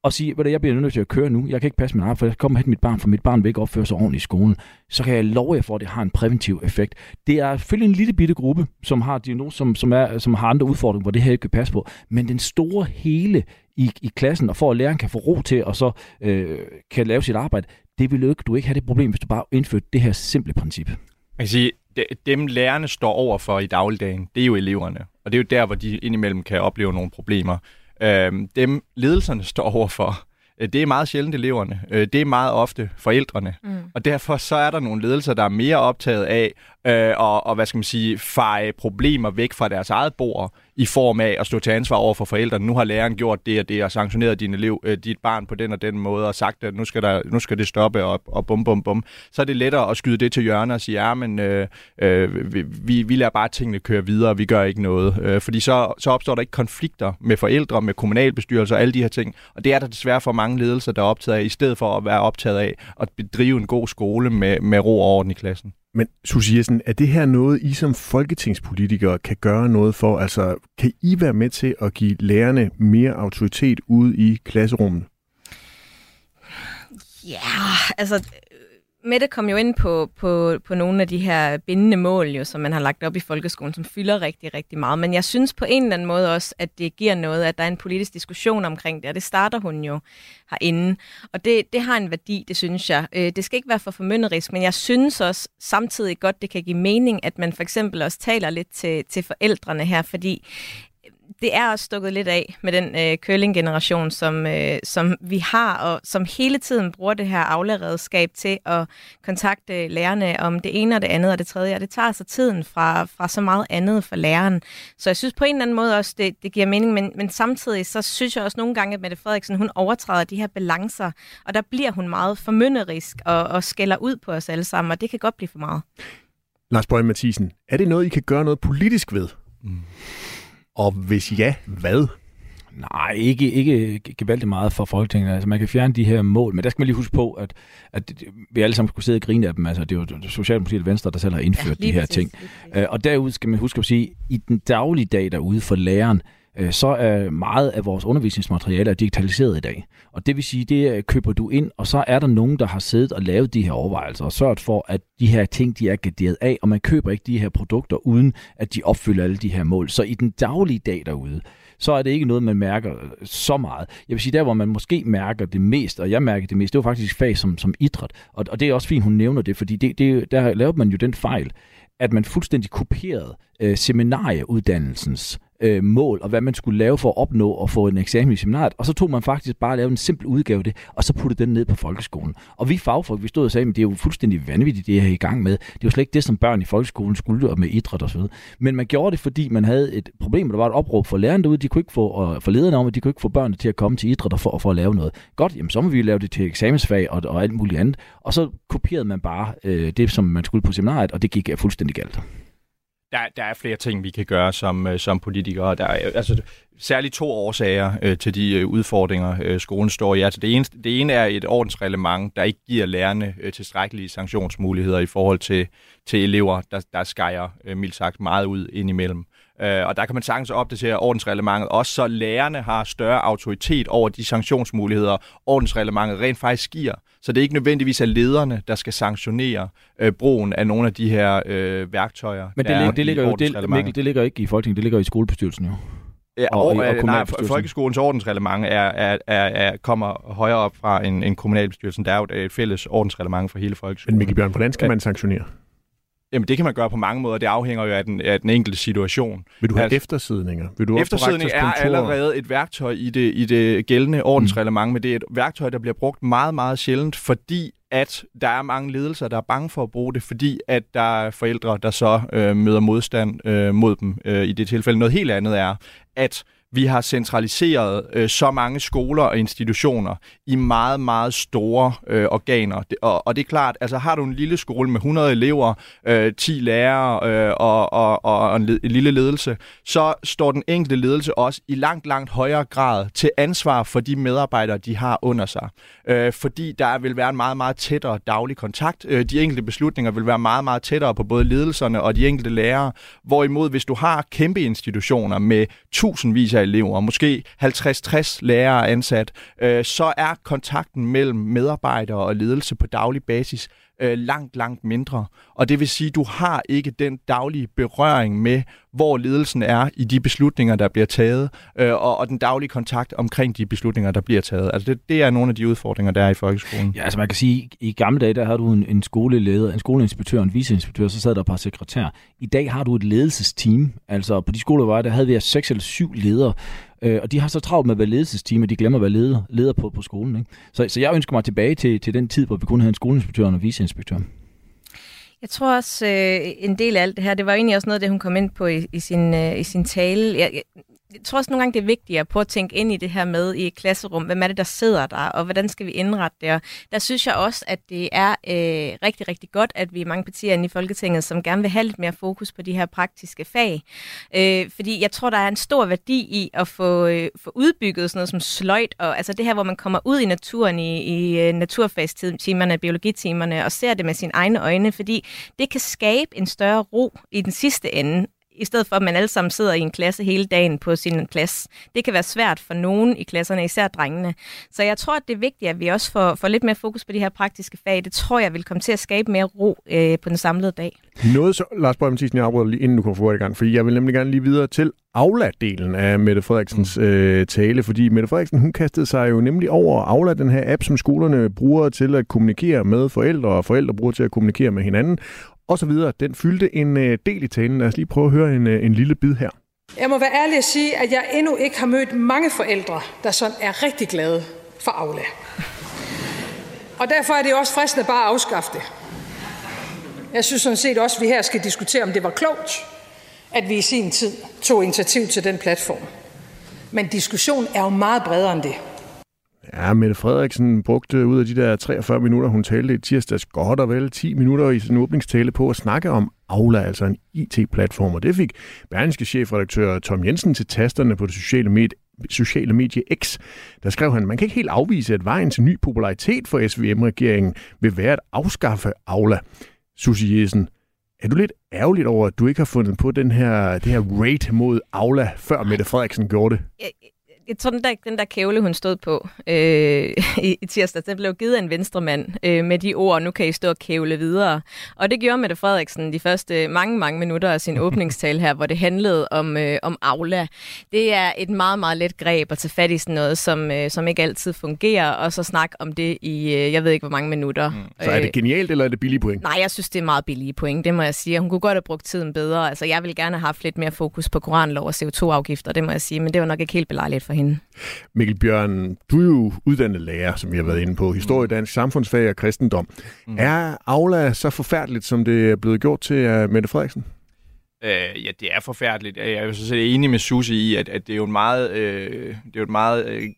[SPEAKER 6] og sige, at jeg bliver nødt til at køre nu, jeg kan ikke passe min arbejde, for jeg kommer og hente mit barn, for mit barn vil ikke opføre sig ordentligt i skolen, så kan jeg love jer for, at det har en præventiv effekt. Det er selvfølgelig en lille bitte gruppe, som har, diagnose, som, som, er, som har andre udfordringer, hvor det her ikke kan passe på, men den store hele i, i klassen, og for at læreren kan få ro til, og så øh, kan lave sit arbejde, det vil ikke, du ikke have det problem, hvis du bare indførte det her simple princip.
[SPEAKER 5] Man kan sige, dem lærerne står over for i dagligdagen, det er jo eleverne. Og det er jo der, hvor de indimellem kan opleve nogle problemer. Øh, dem ledelserne <laughs> står over for, Øh, det er meget sjældent eleverne. Øh, det er meget ofte forældrene. Mm. Og derfor så er der nogle ledelser, der er mere optaget af øh, og, og hvad skal man sige, feje problemer væk fra deres eget bord i form af at stå til ansvar over for forældrene. Nu har læreren gjort det og det og sanktioneret din elev, øh, dit barn på den og den måde og sagt, at nu skal, der, nu skal det stoppe og, og bum bum bum. Så er det lettere at skyde det til hjørne og sige, ja, men øh, øh, vi, vi lader bare tingene køre videre, vi gør ikke noget. Øh, fordi så, så opstår der ikke konflikter med forældre, med kommunalbestyrelser og alle de her ting. Og det er der desværre for mange ledelser, der er optaget af, i stedet for at være optaget af at bedrive en god skole med, med ro og orden i klassen.
[SPEAKER 3] Men Susie Jessen, er det her noget, I som folketingspolitikere kan gøre noget for? Altså, kan I være med til at give lærerne mere autoritet ude i klasserummet?
[SPEAKER 4] Ja, altså Mette kom jo ind på, på, på nogle af de her bindende mål, jo, som man har lagt op i folkeskolen, som fylder rigtig, rigtig meget. Men jeg synes på en eller anden måde også, at det giver noget, at der er en politisk diskussion omkring det, og det starter hun jo herinde. Og det, det har en værdi, det synes jeg. Øh, det skal ikke være for formynderisk, men jeg synes også samtidig godt, det kan give mening, at man for eksempel også taler lidt til, til forældrene her, fordi det er også stukket lidt af med den øh, curling-generation, som, øh, som vi har, og som hele tiden bruger det her aflaredskab til at kontakte lærerne om det ene og det andet og det tredje, og det tager så tiden fra, fra så meget andet for læreren. Så jeg synes på en eller anden måde også, det, det giver mening, men, men samtidig så synes jeg også nogle gange, at Mette Frederiksen, hun overtræder de her balancer, og der bliver hun meget formynderisk og, og skælder ud på os alle sammen, og det kan godt blive for meget.
[SPEAKER 3] Lars Bøge Mathisen, er det noget, I kan gøre noget politisk ved? Mm. Og hvis ja, hvad?
[SPEAKER 6] Nej, ikke, ikke gevaldigt meget for Folketinget. Altså, man kan fjerne de her mål, men der skal man lige huske på, at, at vi alle sammen skulle sidde og grine af dem. Altså, det er jo Socialdemokratiet og Venstre, der selv har indført ja, de her præcis, ting. Uh, og derude skal man huske at sige, at i den daglige dag derude for læreren, Øh, så er meget af vores undervisningsmateriale digitaliseret i dag. Og det vil sige, det køber du ind, og så er der nogen, der har siddet og lavet de her overvejelser og sørget for, at de her ting, de er garderet af, og man køber ikke de her produkter, uden at de opfylder alle de her mål. Så i den daglige dag derude, så er det ikke noget, man mærker øh, så meget. Jeg vil sige, der hvor man måske mærker det mest, og jeg mærker det mest, det var faktisk fag som, som idræt. Og, og det er også fint, hun nævner det, fordi det, det, der lavede man jo den fejl, at man fuldstændig kopierede øh, seminarieuddannelsens øh, mål, og hvad man skulle lave for at opnå og få en eksamen i seminariet. Og så tog man faktisk bare lave en simpel udgave af det, og så puttede den ned på folkeskolen. Og vi fagfolk, vi stod og sagde, at det er jo fuldstændig vanvittigt, det er i gang med. Det er jo slet ikke det, som børn i folkeskolen skulle og med idræt og. Men man gjorde det, fordi man havde et problem, der var et opråb for lærerne derude. De kunne ikke få, og for lederne om, at de kunne ikke få børnene til at komme til idræt og for, og for at lave noget. Godt, jamen så må vi lave det til eksamensfag og, og alt muligt andet. Og så kopierede man bare øh, det, som man skulle på seminariet, og det gik fuldstændig galt
[SPEAKER 5] der, der er flere ting, vi kan gøre som, øh, som politikere. Der er altså, særligt to årsager øh, til de øh, udfordringer, øh, skolen står i. Altså, det, ene, det ene er et ordensreglement, der ikke giver lærerne øh, tilstrækkelige sanktionsmuligheder i forhold til, til elever, der, der skejer øh, mildt sagt meget ud indimellem. Øh, og der kan man sagtens opdatere ordensreglementet, også så lærerne har større autoritet over de sanktionsmuligheder, ordensreglementet rent faktisk giver. Så det er ikke nødvendigvis er lederne, der skal sanktionere øh, brugen af nogle af de her øh, værktøjer.
[SPEAKER 6] Men det, lig, det, ligger jo, det, Mikkel, det ligger ikke i Folketinget, det ligger i skolebestyrelsen jo.
[SPEAKER 5] Ja, og, og, og, og nej, folkeskolens ordensreglement er, er, er, er, kommer højere op fra en, en kommunalbestyrelse. Der er jo et fælles ordensreglement for hele folkeskolen.
[SPEAKER 3] Men Mikkel Bjørn, hvordan skal man sanktionere?
[SPEAKER 5] Jamen, det kan man gøre på mange måder. Det afhænger jo af den, af den enkelte situation.
[SPEAKER 3] Vil du have altså, eftersidninger? Vil du
[SPEAKER 5] eftersidning er allerede et værktøj i det, i det gældende ordensreglement, mm. men det er et værktøj, der bliver brugt meget, meget sjældent, fordi at der er mange ledelser, der er bange for at bruge det, fordi at der er forældre, der så øh, møder modstand øh, mod dem øh, i det tilfælde. Noget helt andet er, at vi har centraliseret øh, så mange skoler og institutioner i meget, meget store øh, organer. Og, og det er klart, altså har du en lille skole med 100 elever, øh, 10 lærere øh, og, og, og en, en lille ledelse, så står den enkelte ledelse også i langt, langt højere grad til ansvar for de medarbejdere, de har under sig. Øh, fordi der vil være en meget, meget tættere daglig kontakt. Øh, de enkelte beslutninger vil være meget, meget tættere på både ledelserne og de enkelte lærere. Hvorimod, hvis du har kæmpe institutioner med tusindvis af af elever, måske 50-60 lærere ansat, øh, så er kontakten mellem medarbejdere og ledelse på daglig basis øh, langt, langt mindre. Og det vil sige, at du har ikke den daglige berøring med, hvor ledelsen er i de beslutninger, der bliver taget, øh, og, og den daglige kontakt omkring de beslutninger, der bliver taget. Altså det, det er nogle af de udfordringer, der er i folkeskolen.
[SPEAKER 6] Ja, altså man kan sige, i gamle dage, der havde du en, en skoleleder, en skoleinspektør, en viceinspektør, så sad der et par sekretær. I dag har du et ledelsesteam. Altså på de skoler, der havde vi seks eller syv ledere, Øh, og de har så travlt med at være ledelsesteam, at de glemmer at være leder, leder på, på skolen. Ikke? Så, så jeg ønsker mig tilbage til, til den tid, hvor vi kun havde en skoleinspektør og en viceinspektør.
[SPEAKER 4] Jeg tror også, øh, en del af alt det her, det var egentlig også noget af det, hun kom ind på i, i, sin, øh, i sin tale. Jeg, jeg jeg tror også nogle gange, det er vigtigt at prøve at tænke ind i det her med i et klasserum. Hvem er det, der sidder der, og hvordan skal vi indrette det? Og der synes jeg også, at det er øh, rigtig, rigtig godt, at vi er mange partier inde i Folketinget, som gerne vil have lidt mere fokus på de her praktiske fag. Øh, fordi jeg tror, der er en stor værdi i at få, øh, få udbygget sådan noget som sløjt, og altså det her, hvor man kommer ud i naturen i, i øh, naturfagstimerne, biologitimerne, og ser det med sine egne øjne, fordi det kan skabe en større ro i den sidste ende i stedet for at man alle sammen sidder i en klasse hele dagen på sin plads. Det kan være svært for nogen i klasserne, især drengene. Så jeg tror, at det er vigtigt, at vi også får, får lidt mere fokus på de her praktiske fag. Det tror jeg vil komme til at skabe mere ro øh, på den samlede dag.
[SPEAKER 3] Noget så, Lars Bøge Mathisen, jeg afbryder lige inden du kommer få i gang, fordi jeg vil nemlig gerne lige videre til Aula-delen af Mette Frederiksens mm. øh, tale, fordi Mette Frederiksen, hun kastede sig jo nemlig over Aula, den her app, som skolerne bruger til at kommunikere med forældre, og forældre bruger til at kommunikere med hinanden og så videre. Den fyldte en øh, del i talen. Lad os lige prøve at høre en, øh, en lille bid her.
[SPEAKER 7] Jeg må være ærlig at sige, at jeg endnu ikke har mødt mange forældre, der sådan er rigtig glade for Aula. Og derfor er det også fristende bare at afskaffe det. Jeg synes sådan set også, at vi her skal diskutere, om det var klogt, at vi i sin tid tog initiativ til den platform. Men diskussion er jo meget bredere end det.
[SPEAKER 3] Ja, Mette Frederiksen brugte ud af de der 43 minutter, hun talte i tirsdags, godt og vel 10 minutter i sin åbningstale på at snakke om Aula, altså en IT-platform. Og det fik Berlingske chefredaktør Tom Jensen til tasterne på det sociale medie, sociale medie X. Der skrev han, man kan ikke helt afvise, at vejen til ny popularitet for SVM-regeringen vil være at afskaffe Aula. Susie Jessen, er du lidt ærgerligt over, at du ikke har fundet på den her, det her raid mod Aula, før Mette Frederiksen gjorde det?
[SPEAKER 4] jeg tror, den der, den der kævle, hun stod på øh, i, i tirsdag, den blev givet af en venstremand øh, med de ord, nu kan I stå og kævle videre. Og det gjorde Mette Frederiksen de første mange, mange minutter af sin <laughs> åbningstale her, hvor det handlede om, øh, om Aula. Det er et meget, meget let greb at tage fat i sådan noget, som, øh, som ikke altid fungerer, og så snakke om det i, øh, jeg ved ikke, hvor mange minutter. Mm.
[SPEAKER 3] Så er det øh, genialt, eller er det billige point?
[SPEAKER 4] Nej, jeg synes, det er meget billige point, det må jeg sige. Hun kunne godt have brugt tiden bedre. Altså, jeg vil gerne have haft lidt mere fokus på koranlov og CO2-afgifter, det må jeg sige, men det var nok ikke helt belejligt for hende.
[SPEAKER 3] Mikkel Bjørn, du er jo uddannet lærer, som vi har været inde på. Historie, dansk samfundsfag og kristendom. Mm. Er Aula så forfærdeligt, som det er blevet gjort til Mette Frederiksen?
[SPEAKER 5] Øh, ja, det er forfærdeligt. Jeg er jo så enig med Susie i, at, at det er jo en meget, øh, det er jo et meget, øh, <laughs>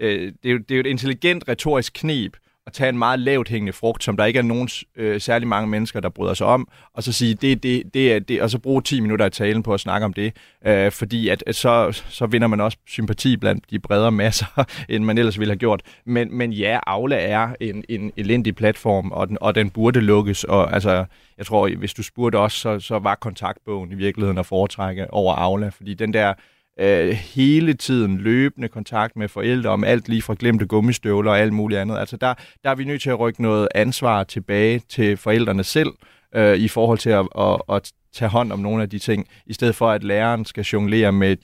[SPEAKER 5] øh, det, er jo, det er jo et intelligent retorisk knep at tage en meget lavt hængende frugt, som der ikke er nogen øh, særlig mange mennesker, der bryder sig om, og så sige, det, det, det er det, og så bruge 10 minutter af talen på at snakke om det, øh, fordi at, at så, så vinder man også sympati blandt de bredere masser, <laughs> end man ellers ville have gjort. Men, men ja, Aula er en, en elendig platform, og den, og den burde lukkes, og altså, jeg tror, hvis du spurgte os, så, så var kontaktbogen i virkeligheden at foretrække over Aula, fordi den der øh, hele tiden løbende kontakt med forældre om alt lige fra glemte gummistøvler og alt muligt andet. Altså der, der er vi nødt til at rykke noget ansvar tilbage til forældrene selv øh, i forhold til at, at, at tage hånd om nogle af de ting, i stedet for at læreren skal jonglere med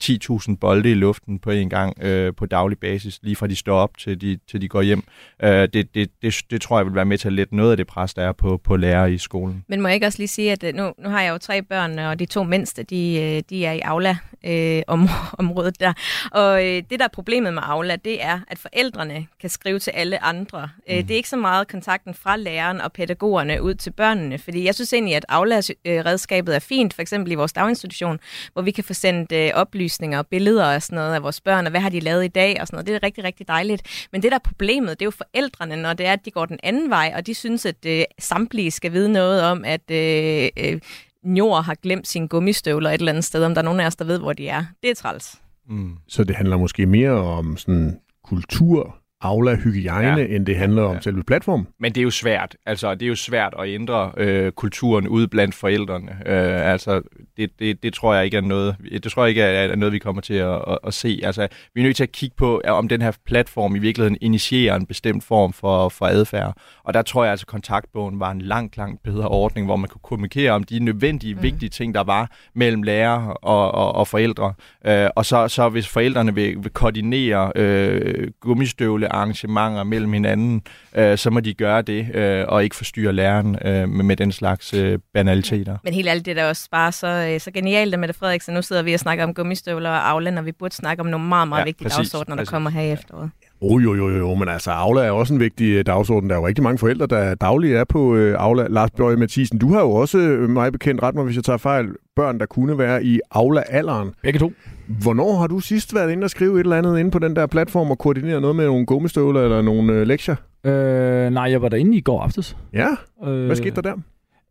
[SPEAKER 5] 10.000 bolde i luften på en gang øh, på daglig basis, lige fra de står op til de, til de går hjem. Øh, det, det, det, det tror jeg vil være med til at lette noget af det pres, der er på, på lærere i skolen.
[SPEAKER 4] Men må jeg ikke også lige sige, at øh, nu, nu har jeg jo tre børn, og de to mindste, de, øh, de er i Aula øh, om, <laughs> området der. Og øh, det, der er problemet med Aula, det er, at forældrene kan skrive til alle andre. Øh, mm. Det er ikke så meget kontakten fra læreren og pædagogerne ud til børnene, fordi jeg synes egentlig, at Aula-redskabet er fint, for eksempel i vores daginstitution, hvor vi kan få sendt øh, oplysninger og billeder og sådan noget af vores børn, og hvad har de lavet i dag og sådan noget. Det er rigtig, rigtig dejligt. Men det, der er problemet, det er jo forældrene, når det er, at de går den anden vej, og de synes, at øh, samtlige skal vide noget om, at øh, øh, Njord har glemt sine gummistøvler et eller andet sted, om der er nogen af os, der ved, hvor de er. Det er træls.
[SPEAKER 3] Mm. Så det handler måske mere om sådan kultur, Aula-hygiejne, ja. end det handler om ja. selve platformen.
[SPEAKER 5] Men det er jo svært. Altså, det er jo svært at ændre øh, kulturen ude blandt forældrene. Øh, altså, det, det, det tror jeg ikke er noget, det tror jeg ikke er, noget, vi kommer til at, at, at se. Altså, vi er nødt til at kigge på, om den her platform i virkeligheden initierer en bestemt form for, for adfærd. Og der tror jeg altså, at kontaktbogen var en langt, langt bedre ordning, hvor man kunne kommunikere om de nødvendige, mm. vigtige ting, der var mellem lærer og, og, og forældre. Øh, og så, så hvis forældrene vil, vil koordinere øh, gummistøvle arrangementer mellem hinanden, øh, så må de gøre det, øh, og ikke forstyrre læreren øh, med, med den slags øh, banaliteter.
[SPEAKER 4] Men helt ærligt, det er da også bare så, øh, så genialt, at Mette Frederiksen, nu sidder vi og snakker om gummistøvler og og vi burde snakke om nogle meget, meget ja, vigtige præcis, dagsordner, der præcis. kommer her i efteråret.
[SPEAKER 3] Oh, jo, jo, jo, men altså Aula er også en vigtig øh, dagsorden. Der er jo rigtig mange forældre, der dagligt er på øh, Aula. Lars Bjørge Mathisen, du har jo også, øh, mig bekendt, ret mig, hvis jeg tager fejl, børn, der kunne være i Aula-alderen.
[SPEAKER 6] Begge to.
[SPEAKER 3] Hvornår har du sidst været inde og skrive et eller andet inde på den der platform og koordinere noget med nogle gummistøvler eller nogle øh, lektier?
[SPEAKER 6] Øh, nej, jeg var derinde i går aftes.
[SPEAKER 3] Ja? Øh, Hvad skete der der?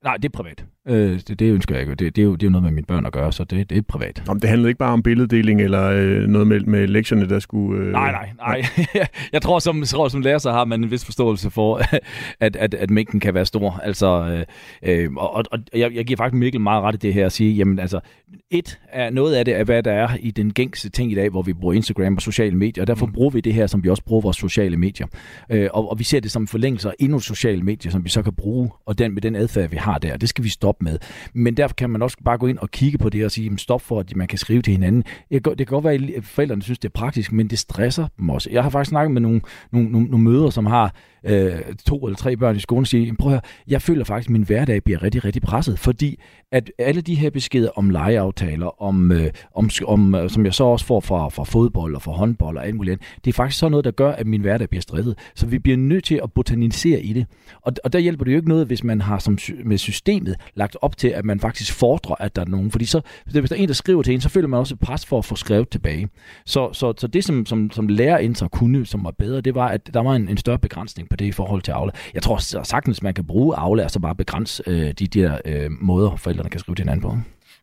[SPEAKER 6] Nej, det er privat. Øh, det, det ønsker jeg ikke. Det, det, er jo, det er jo noget med mine børn at gøre, så det, det er privat.
[SPEAKER 3] Om det handlede ikke bare om billeddeling eller øh, noget med, med lektierne, der skulle... Øh...
[SPEAKER 6] Nej, nej, nej. <laughs> jeg tror, som, tror, som lærer, så har man en vis forståelse for, <laughs> at, at, at mængden kan være stor. Altså, øh, øh, og, og jeg, jeg giver faktisk Mikkel meget ret i det her at sige, jamen altså, et er noget af det, er, hvad der er i den gængse ting i dag, hvor vi bruger Instagram og sociale medier, og derfor mm. bruger vi det her, som vi også bruger vores sociale medier. Øh, og, og vi ser det som forlængelse af endnu sociale medier, som vi så kan bruge, og den, med den adfærd, vi har der, det skal vi stoppe med. Men derfor kan man også bare gå ind og kigge på det og sige, stop for, at man kan skrive til hinanden. Det kan godt være, at forældrene synes, det er praktisk, men det stresser dem også. Jeg har faktisk snakket med nogle, nogle, nogle, nogle møder, som har øh, to eller tre børn i skolen, sige, siger, prøv at høre, jeg føler faktisk, at min hverdag bliver rigtig, rigtig presset, fordi at alle de her beskeder om legeaftaler, om, øh, om, om, øh, som jeg så også får fra, fra fodbold og fra håndbold og alt muligt andet, det er faktisk sådan noget, der gør, at min hverdag bliver stresset. Så vi bliver nødt til at botanisere i det. Og, og der hjælper det jo ikke noget, hvis man har som, med systemet lagt op til, at man faktisk fordrer, at der er nogen. Fordi så, hvis der er en, der skriver til en, så føler man også et pres for at få skrevet tilbage. Så, så, så det, som, som, som lærer kunne, som var bedre, det var, at der var en, en større begrænsning på det i forhold til Aula. Jeg tror sagtens, man kan bruge Aula, og så bare begrænse øh, de der øh, måder, forældrene kan skrive til hinanden på.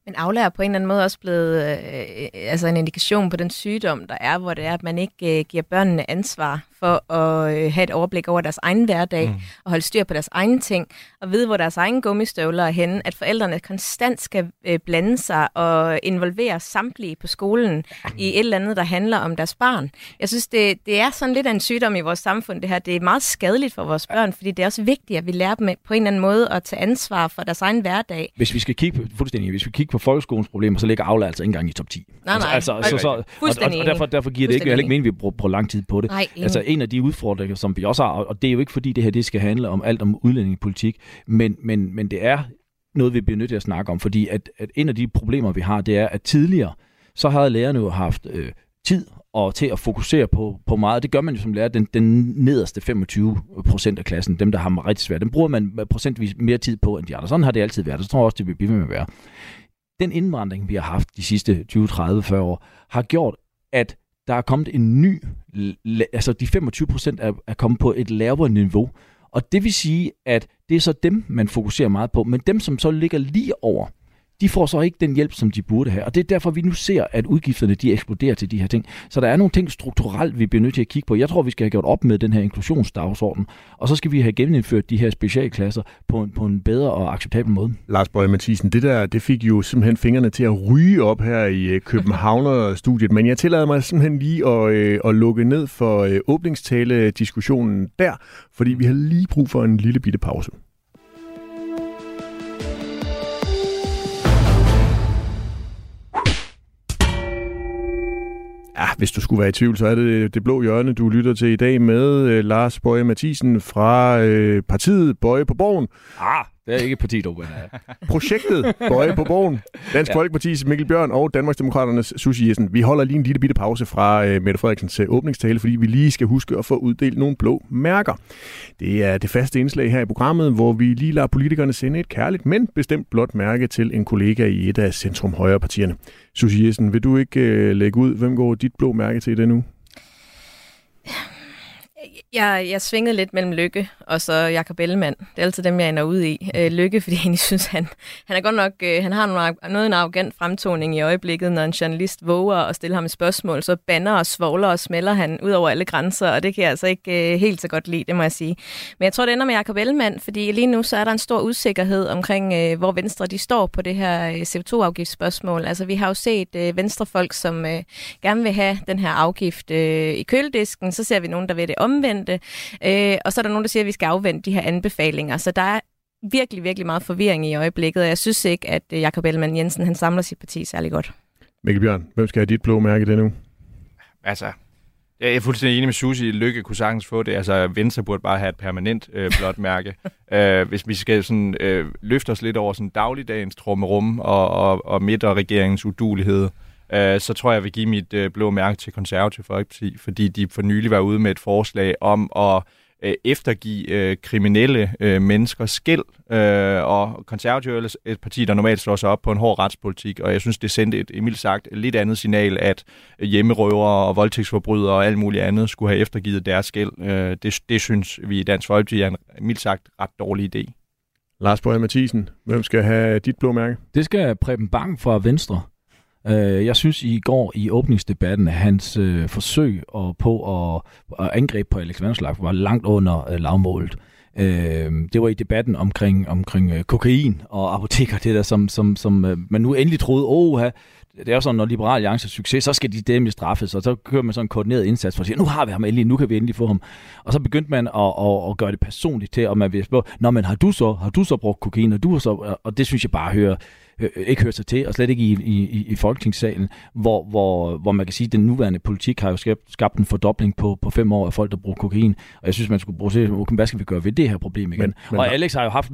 [SPEAKER 4] Men Aula er på en eller anden måde også blevet øh, øh, altså en indikation på den sygdom, der er, hvor det er, at man ikke øh, giver børnene ansvar for at øh, have et overblik over deres egen hverdag, mm. og holde styr på deres egne ting, og vide, hvor deres egen gummistøvler er henne, at forældrene konstant skal øh, blande sig og involvere samtlige på skolen i et eller andet, der handler om deres barn. Jeg synes, det, det er sådan lidt af en sygdom i vores samfund, det her. Det er meget skadeligt for vores børn, fordi det er også vigtigt, at vi lærer dem på en eller anden måde at tage ansvar for deres egen hverdag.
[SPEAKER 6] Hvis vi skal kigge på, fuldstændig, hvis vi kigger på folkeskolens problemer, så ligger Aula altså ikke engang i top 10.
[SPEAKER 4] Nej, nej.
[SPEAKER 6] Altså, altså, så, så, og, og, og, derfor, derfor giver det ikke, ikke mening, at vi bruger, bruger lang tid på det.
[SPEAKER 4] Nej,
[SPEAKER 6] altså, en af de udfordringer, som vi også har, og det er jo ikke fordi det her det skal handle om alt om udlændingepolitik, men, men, men det er noget, vi bliver nødt til at snakke om, fordi at, at en af de problemer, vi har, det er, at tidligere, så havde lærerne jo haft øh, tid og til at fokusere på, på meget. Det gør man jo som lærer. Den, den nederste 25 procent af klassen, dem der har rigtig svært, dem bruger man procentvis mere tid på end de andre. Sådan har det altid været, og så tror jeg også, det vil blive med at være. Den indvandring, vi har haft de sidste 20, 30, 40 år, har gjort, at der er kommet en ny, altså de 25 procent er, er kommet på et lavere niveau. Og det vil sige, at det er så dem, man fokuserer meget på. Men dem, som så ligger lige over, de får så ikke den hjælp, som de burde have. Og det er derfor, vi nu ser, at udgifterne de eksploderer til de her ting. Så der er nogle ting strukturelt, vi bliver nødt til at kigge på. Jeg tror, vi skal have gjort op med den her inklusionsdagsorden, og så skal vi have genindført de her specialklasser på en, på en bedre og acceptabel måde.
[SPEAKER 3] Lars Bøge Mathisen, det der det fik jo simpelthen fingrene til at ryge op her i øh, Københavner-studiet, men jeg tillader mig simpelthen lige at, øh, at lukke ned for øh, åbningstale-diskussionen der, fordi vi har lige brug for en lille bitte pause. Ja, hvis du skulle være i tvivl, så er det det blå hjørne, du lytter til i dag med øh, Lars Bøje Mathisen fra øh, partiet Bøje på Borgen.
[SPEAKER 6] Ah, det er ikke et parti, dog.
[SPEAKER 3] Projektet Bøje på Borgen. Dansk ja. Folkeparti's Mikkel Bjørn og Danmarksdemokraternes Susie Jessen. Vi holder lige en lille bitte pause fra øh, Mette Frederiksens øh, åbningstale, fordi vi lige skal huske at få uddelt nogle blå mærker. Det er det faste indslag her i programmet, hvor vi lige lader politikerne sende et kærligt, men bestemt blåt mærke til en kollega i et af centrum højre partierne. Susie Jessen, vil du ikke øh, lægge ud, hvem går dit blå mærke til det nu?
[SPEAKER 4] Jeg, jeg svingede lidt mellem Lykke og så Jakob Ellemann. Det er altid dem, jeg ender ud i. Øh, Lykke, fordi jeg synes, han, han er godt nok, øh, han har noget, noget en arrogant fremtoning i øjeblikket, når en journalist våger at stille ham et spørgsmål, så banner og svogler og smelter han ud over alle grænser, og det kan jeg altså ikke øh, helt så godt lide, det må jeg sige. Men jeg tror, det ender med Jakob Ellemann, fordi lige nu så er der en stor usikkerhed omkring, øh, hvor Venstre de står på det her øh, CO2-afgiftsspørgsmål. Altså, vi har jo set øh, venstrefolk, som øh, gerne vil have den her afgift øh, i køledisken, så ser vi nogen, der vil det omvendte, øh, og så er der nogen, der siger, at vi skal afvente de her anbefalinger. Så der er virkelig, virkelig meget forvirring i øjeblikket, og jeg synes ikke, at øh, Jakob Ellemann Jensen han samler sit parti særlig godt.
[SPEAKER 3] Mikkel Bjørn, hvem skal have dit blå mærke det nu?
[SPEAKER 5] Altså, jeg er fuldstændig enig med Susi. Lykke kunne sagtens få det. Altså, Venstre burde bare have et permanent øh, blåt mærke. <laughs> øh, hvis vi skal sådan, øh, løfte os lidt over sådan dagligdagens trummerum og, og, og midt- og regeringens udulighed, øh, så tror jeg, jeg vil give mit øh, blå mærke til konservativ Folkeparti, fordi de for nylig var ude med et forslag om at øh, eftergive øh, kriminelle øh, mennesker skæld, øh, og konservativ er et parti, der normalt slår sig op på en hård retspolitik, og jeg synes, det sendte et, mildt sagt, lidt andet signal, at hjemmerøvere og voldtægtsforbrydere og alt muligt andet skulle have eftergivet deres skæld. Øh, det, det synes vi i Dansk Folkeparti er en mildt sagt ret dårlig idé.
[SPEAKER 3] Lars Borg Mathisen, hvem skal have dit blå mærke?
[SPEAKER 6] Det skal Preben Bang fra Venstre. Øh, jeg synes i går i åbningsdebatten, at hans øh, forsøg og på at, at angribe på Alex Vanderslag var langt under øh, lavmålet. Øh, det var i debatten omkring, omkring øh, kokain og apoteker, det der, som, som, som øh, man nu endelig troede, åh, det er jo sådan, når Liberal Alliance er succes, så skal de dem straffes, og så kører man sådan en koordineret indsats for at sige, nu har vi ham endelig, nu kan vi endelig få ham. Og så begyndte man at, at, at gøre det personligt til, og man vil spørge, nå, men har du så, har du så brugt kokain, og du har så, og det synes jeg bare hører, øh, ikke hører sig til, og slet ikke i, i, i Folketingssalen, hvor, hvor, hvor man kan sige, at den nuværende politik har jo skabt, skabt en fordobling på, på fem år af folk, der bruger kokain, og jeg synes, man skulle bruge til, hvad skal vi gøre ved det her problem igen? Men, men, og Alex har jo haft,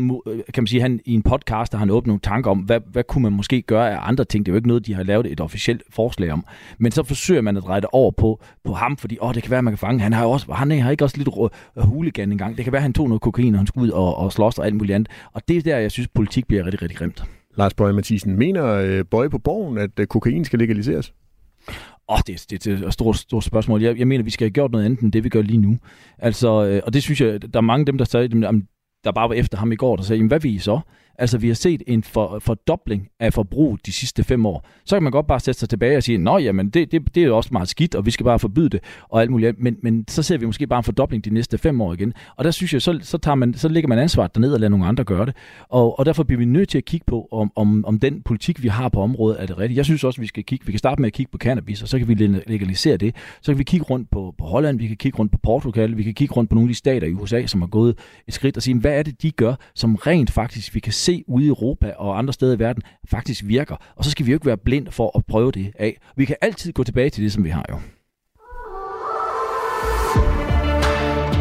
[SPEAKER 6] kan man sige, han i en podcast, der har han åbnet nogle tanker om, hvad, hvad kunne man måske gøre af andre ting? Det er jo ikke noget, de har lavet et officielt forslag om. Men så forsøger man at dreje det over på, på ham, fordi åh, det kan være, man kan fange. Han har, jo også, han har ikke også lidt huligan engang. Det kan være, at han tog noget kokain, og han skulle ud og, og slås og alt muligt andet. Og det er der, jeg synes, politik bliver rigtig, rigtig grimt.
[SPEAKER 3] Lars Bøje Mathisen, mener øh, Bøje på borgen, at øh, kokain skal legaliseres?
[SPEAKER 6] Åh, oh, det, det, det er et stort, stort spørgsmål. Jeg, jeg mener, vi skal have gjort noget andet end det, vi gør lige nu. Altså, øh, og det synes jeg, der er mange af dem, der sagde, der bare var efter ham i går, der sagde, hvad vil I så? Altså, vi har set en for, fordobling af forbrug de sidste fem år. Så kan man godt bare sætte sig tilbage og sige, nå jamen, det, det, det er jo også meget skidt, og vi skal bare forbyde det, og alt muligt. Men, men så ser vi måske bare en fordobling de næste fem år igen. Og der synes jeg, så, så, tager man, så lægger man ansvaret derned og lader nogle andre gøre det. Og, og derfor bliver vi nødt til at kigge på, om, om, om den politik, vi har på området, er det rigtigt. Jeg synes også, vi skal kigge, vi kan starte med at kigge på cannabis, og så kan vi legalisere det. Så kan vi kigge rundt på, på Holland, vi kan kigge rundt på Portugal, vi kan kigge rundt på nogle af de stater i USA, som har gået et skridt og sige, hvad er det, de gør, som rent faktisk vi kan se ude i Europa, og andre steder i verden faktisk virker. Og så skal vi jo ikke være blind for at prøve det af. Vi kan altid gå tilbage til det, som vi har jo.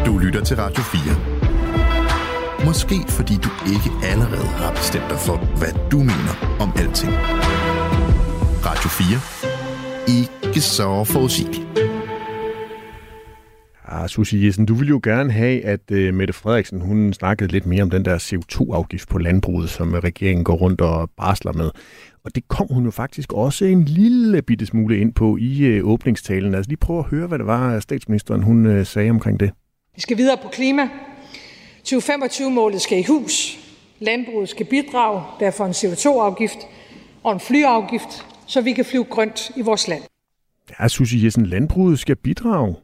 [SPEAKER 8] Du lytter til Radio 4. Måske fordi du ikke allerede har bestemt dig for, hvad du mener om alting. Radio 4. Ikke så forudsigeligt.
[SPEAKER 3] Ah, Susie Jessen, du ville jo gerne have, at uh, Mette Frederiksen hun snakkede lidt mere om den der CO2-afgift på landbruget, som regeringen går rundt og barsler med. Og det kom hun jo faktisk også en lille bitte smule ind på i uh, åbningstalen. Altså lige prøve at høre, hvad det var, statsministeren hun uh, sagde omkring det.
[SPEAKER 7] Vi skal videre på klima. 2025-målet skal i hus. Landbruget skal bidrage, derfor en CO2-afgift og en flyafgift, så vi kan flyve grønt i vores land.
[SPEAKER 3] Ja, Susie Jessen, landbruget skal bidrage.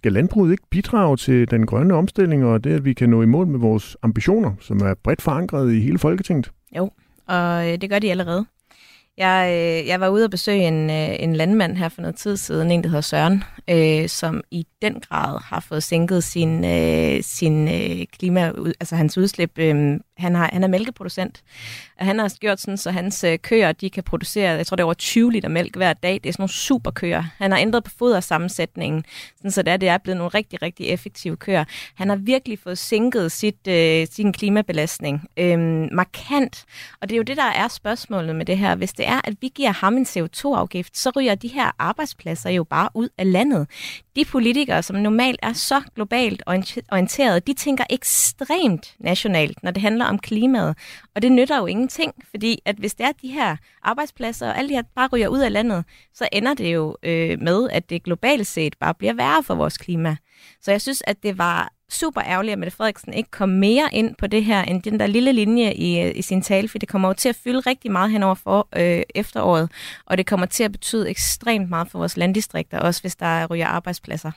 [SPEAKER 3] Skal landbruget ikke bidrage til den grønne omstilling og det, at vi kan nå i mål med vores ambitioner, som er bredt forankret i hele Folketinget?
[SPEAKER 4] Jo, og øh, det gør de allerede. Jeg, øh, jeg var ude og besøge en, øh, en landmand her for noget tid siden, en der hedder Søren, øh, som i den grad har fået sænket sin, øh, sin øh, klima, altså hans udslip. Øh, han, har, han er mælkeproducent, og han har gjort sådan, så hans øh, køer, de kan producere, jeg tror det er over 20 liter mælk hver dag. Det er sådan nogle super køer. Han har ændret på fodersammensætningen, sådan, så det er, det er blevet nogle rigtig, rigtig effektive køer. Han har virkelig fået sænket sit, øh, sin klimabelastning øh, markant, og det er jo det, der er spørgsmålet med det her. Hvis det er, at vi giver ham en CO2-afgift, så ryger de her arbejdspladser jo bare ud af landet. De politikere, som normalt er så globalt orienteret, de tænker ekstremt nationalt, når det handler om klimaet. Og det nytter jo ingenting, fordi at hvis det er de her arbejdspladser, og alle de her bare ryger ud af landet, så ender det jo øh, med, at det globalt set bare bliver værre for vores klima. Så jeg synes, at det var super ærgerligt, at Mette Frederiksen ikke kom mere ind på det her, end den der lille linje i, øh, i sin tale, for det kommer jo til at fylde rigtig meget henover for øh, efteråret, og det kommer til at betyde ekstremt meget for vores landdistrikter, også hvis der ryger arbejdspladser.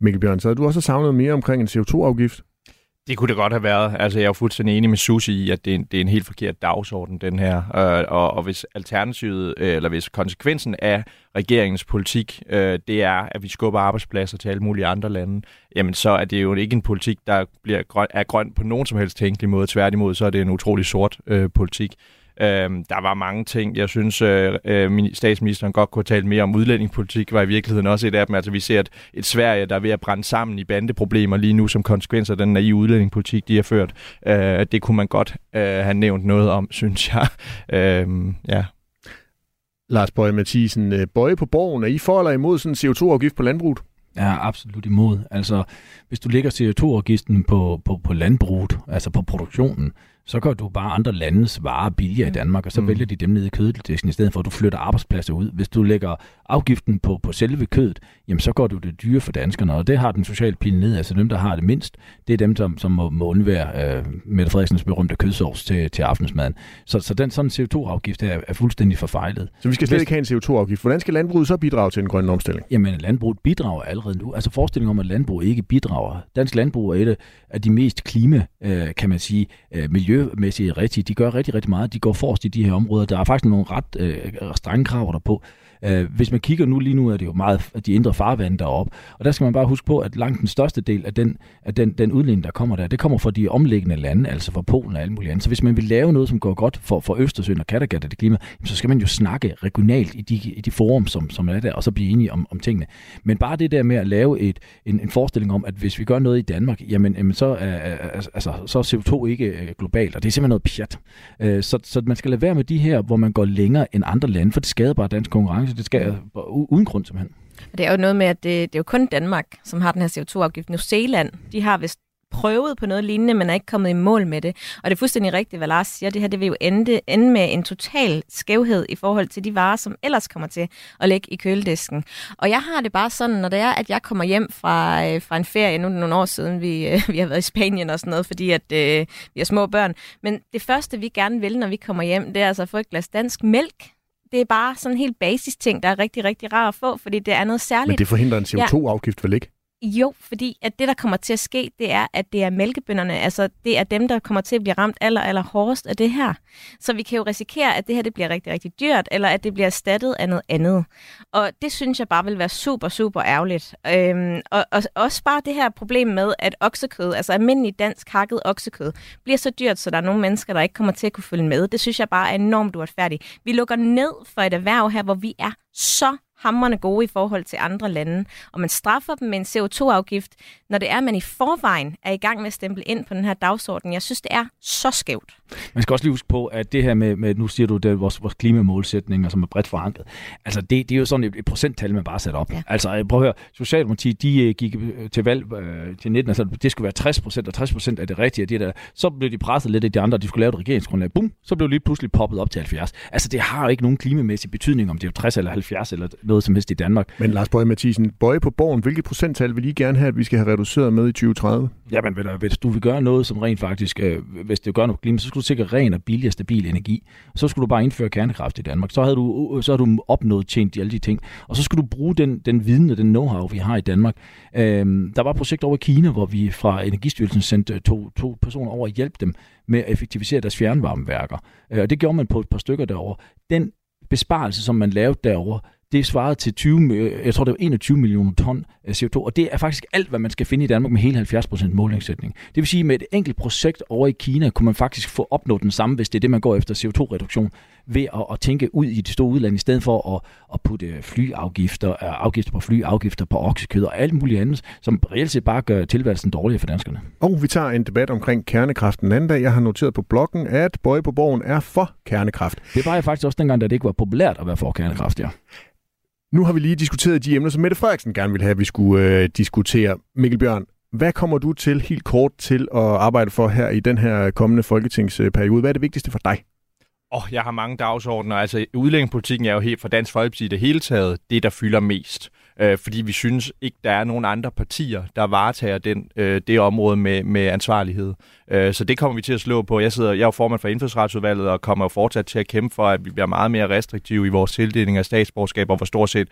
[SPEAKER 3] Mikkel Bjørn, så havde du også savnet mere omkring en CO2-afgift?
[SPEAKER 5] Det kunne det godt have været. Altså, jeg er jo fuldstændig enig med Susi i, at det er en, det er en helt forkert dagsorden, den her. Øh, og, og hvis alternativet, øh, eller hvis konsekvensen af regeringens politik, øh, det er, at vi skubber arbejdspladser til alle mulige andre lande, jamen så er det jo ikke en politik, der bliver grøn, er grøn på nogen som helst tænkelig måde. Tværtimod, så er det en utrolig sort øh, politik. Øhm, der var mange ting. Jeg synes, øh, øh, statsministeren godt kunne tale mere om udlændingepolitik, var i virkeligheden også et af dem. Altså, vi ser et, et Sverige, der er ved at brænde sammen i bandeproblemer lige nu som konsekvens af den naive udlændingepolitik, de har ført. Øh, det kunne man godt øh, have nævnt noget om, <laughs> synes jeg. Øh, ja.
[SPEAKER 3] Lars Bøje Mathisen, øh, Bøje på borgen, er I for eller imod sådan en CO2-afgift på landbruget?
[SPEAKER 6] Ja, absolut imod. Altså, hvis du lægger CO2-afgiften på, på, på landbruget, altså på produktionen, så gør du bare andre landes varer billigere i Danmark, og så mm. vælger de dem ned i køddisken, i stedet for at du flytter arbejdspladser ud. Hvis du lægger afgiften på, på selve kødet, jamen så går du det dyre for danskerne, og det har den sociale pil ned. Altså dem, der har det mindst, det er dem, som, som må, må undvære øh, Mette Frederiksens berømte kødsovs til, til aftensmaden. Så, så den sådan CO2-afgift er, er fuldstændig forfejlet.
[SPEAKER 3] Så vi skal slet ikke have en CO2-afgift. Hvordan skal landbruget så bidrage til en grøn omstilling?
[SPEAKER 6] Jamen, landbruget bidrager allerede nu. Altså forestillingen om, at landbruget ikke bidrager. Dansk landbrug er et af de mest klima, øh, kan man sige, øh, miljømæssigt rigtige. De gør rigtig, rigtig meget. De går forrest i de her områder. Der er faktisk nogle ret øh, strenge krav derpå. Øh, hvis man kigger nu, lige nu er det jo meget de indre farvande deroppe, og der skal man bare huske på, at langt den største del af den, af den, den udledning, der kommer der, det kommer fra de omliggende lande, altså fra Polen og alle mulige andre. Så hvis man vil lave noget, som går godt for, for Østersøen og Kattegat og det klima, så skal man jo snakke regionalt i de, i de forum, som, som er der, og så blive enige om, om tingene. Men bare det der med at lave et, en, en forestilling om, at hvis vi gør noget i Danmark, jamen, jamen så, er, altså, altså, så er CO2 ikke øh, globalt, og det er simpelthen noget pjat. Øh, så, så man skal lade være med de her, hvor man går længere end andre lande, for det skader bare dansk konkurrence det skal uden grund simpelthen.
[SPEAKER 4] Det er jo noget med, at det, det er jo kun Danmark, som har den her CO2-afgift. New Zealand, de har vist prøvet på noget lignende, men er ikke kommet i mål med det. Og det er fuldstændig rigtigt, hvad Lars siger. Det her det vil jo ende, ende med en total skævhed i forhold til de varer, som ellers kommer til at ligge i køledisken. Og jeg har det bare sådan, når det er, at jeg kommer hjem fra, øh, fra en ferie, nu er det nogle år siden, vi, øh, <laughs> vi har været i Spanien og sådan noget, fordi at øh, vi har små børn. Men det første, vi gerne vil, når vi kommer hjem, det er altså at få et glas dansk mælk det er bare sådan en helt basis ting, der er rigtig, rigtig rar at få, fordi det er noget særligt.
[SPEAKER 3] Men det forhindrer en CO2-afgift vel ikke?
[SPEAKER 4] Jo, fordi at det, der kommer til at ske, det er, at det er mælkebønderne, altså det er dem, der kommer til at blive ramt aller, aller hårdest af det her. Så vi kan jo risikere, at det her det bliver rigtig, rigtig dyrt, eller at det bliver erstattet af noget andet. Og det synes jeg bare vil være super, super ærgerligt. Øhm, og, og også bare det her problem med, at oksekød, altså almindelig dansk hakket oksekød, bliver så dyrt, så der er nogle mennesker, der ikke kommer til at kunne følge med. Det synes jeg bare er enormt uretfærdigt. Vi lukker ned for et erhverv her, hvor vi er så hammerne gode i forhold til andre lande, og man straffer dem med en CO2-afgift, når det er, at man i forvejen er i gang med at stemple ind på den her dagsorden. Jeg synes, det er så skævt.
[SPEAKER 6] Man skal også lige huske på, at det her med, med nu siger du, det er vores, vores klimamålsætninger, som er bredt forankret. Altså, det, det er jo sådan et, et procenttal, man bare sætter op. Ja. Altså, prøv at høre, Socialdemokratiet, de uh, gik øh, til valg uh, til 19, altså det skulle være 60 procent, og 60 procent er det rigtige. Det der. Så blev de presset lidt af de andre, de skulle lave et regeringsgrundlag. Bum, så blev lige pludselig poppet op til 70. Altså, det har jo ikke nogen klimamæssig betydning, om det er 60 eller 70 eller noget som helst i Danmark.
[SPEAKER 3] Men Lars Bøge Mathisen, Bøje på borgen, hvilket procenttal vil I gerne have, at vi skal have reduceret med i 2030?
[SPEAKER 6] Jamen, hvis du vil gøre noget, som rent faktisk, øh, hvis det gør noget klima, så skulle du sikre ren og billig og stabil energi. Så skulle du bare indføre kernekraft i Danmark. Så havde du, så havde du opnået tjent alle de ting. Og så skulle du bruge den, den viden og den know-how, vi har i Danmark. Øhm, der var et projekt over i Kina, hvor vi fra Energistyrelsen sendte to, to personer over og hjælpe dem med at effektivisere deres fjernvarmeværker. Øh, og det gjorde man på et par stykker derovre. Den besparelse, som man lavede derovre, det svarede til 20, jeg tror det var 21 millioner ton CO2, og det er faktisk alt, hvad man skal finde i Danmark med hele 70% målingssætning. Det vil sige, at med et enkelt projekt over i Kina, kunne man faktisk få opnået den samme, hvis det er det, man går efter CO2-reduktion, ved at, at tænke ud i det store udland, i stedet for at, at putte flyafgifter, øh, afgifter på fly, afgifter på oksekød og alt muligt andet, som reelt set bare gør tilværelsen dårligere for danskerne.
[SPEAKER 3] Og vi tager en debat omkring kernekraft den anden dag. Jeg har noteret på bloggen, at Bøje på Borgen er for kernekraft.
[SPEAKER 6] Det var jeg faktisk også dengang, da det ikke var populært at være for kernekraft, ja.
[SPEAKER 3] Nu har vi lige diskuteret de emner, som Mette Frederiksen gerne ville have, at vi skulle øh, diskutere. Mikkel Bjørn, hvad kommer du til helt kort til at arbejde for her i den her kommende folketingsperiode? Hvad er det vigtigste for dig?
[SPEAKER 5] Åh, oh, jeg har mange dagsordner. Altså, udlændingepolitikken er jo helt for Dansk Folkeparti det hele taget det, der fylder mest. Øh, fordi vi synes ikke, der er nogen andre partier, der varetager den, øh, det område med, med ansvarlighed. Øh, så det kommer vi til at slå på. Jeg, sidder, jeg er jo formand for Indfødsretsudvalget og kommer jo fortsat til at kæmpe for, at vi bliver meget mere restriktive i vores tildeling af statsborgerskaber, hvor stort set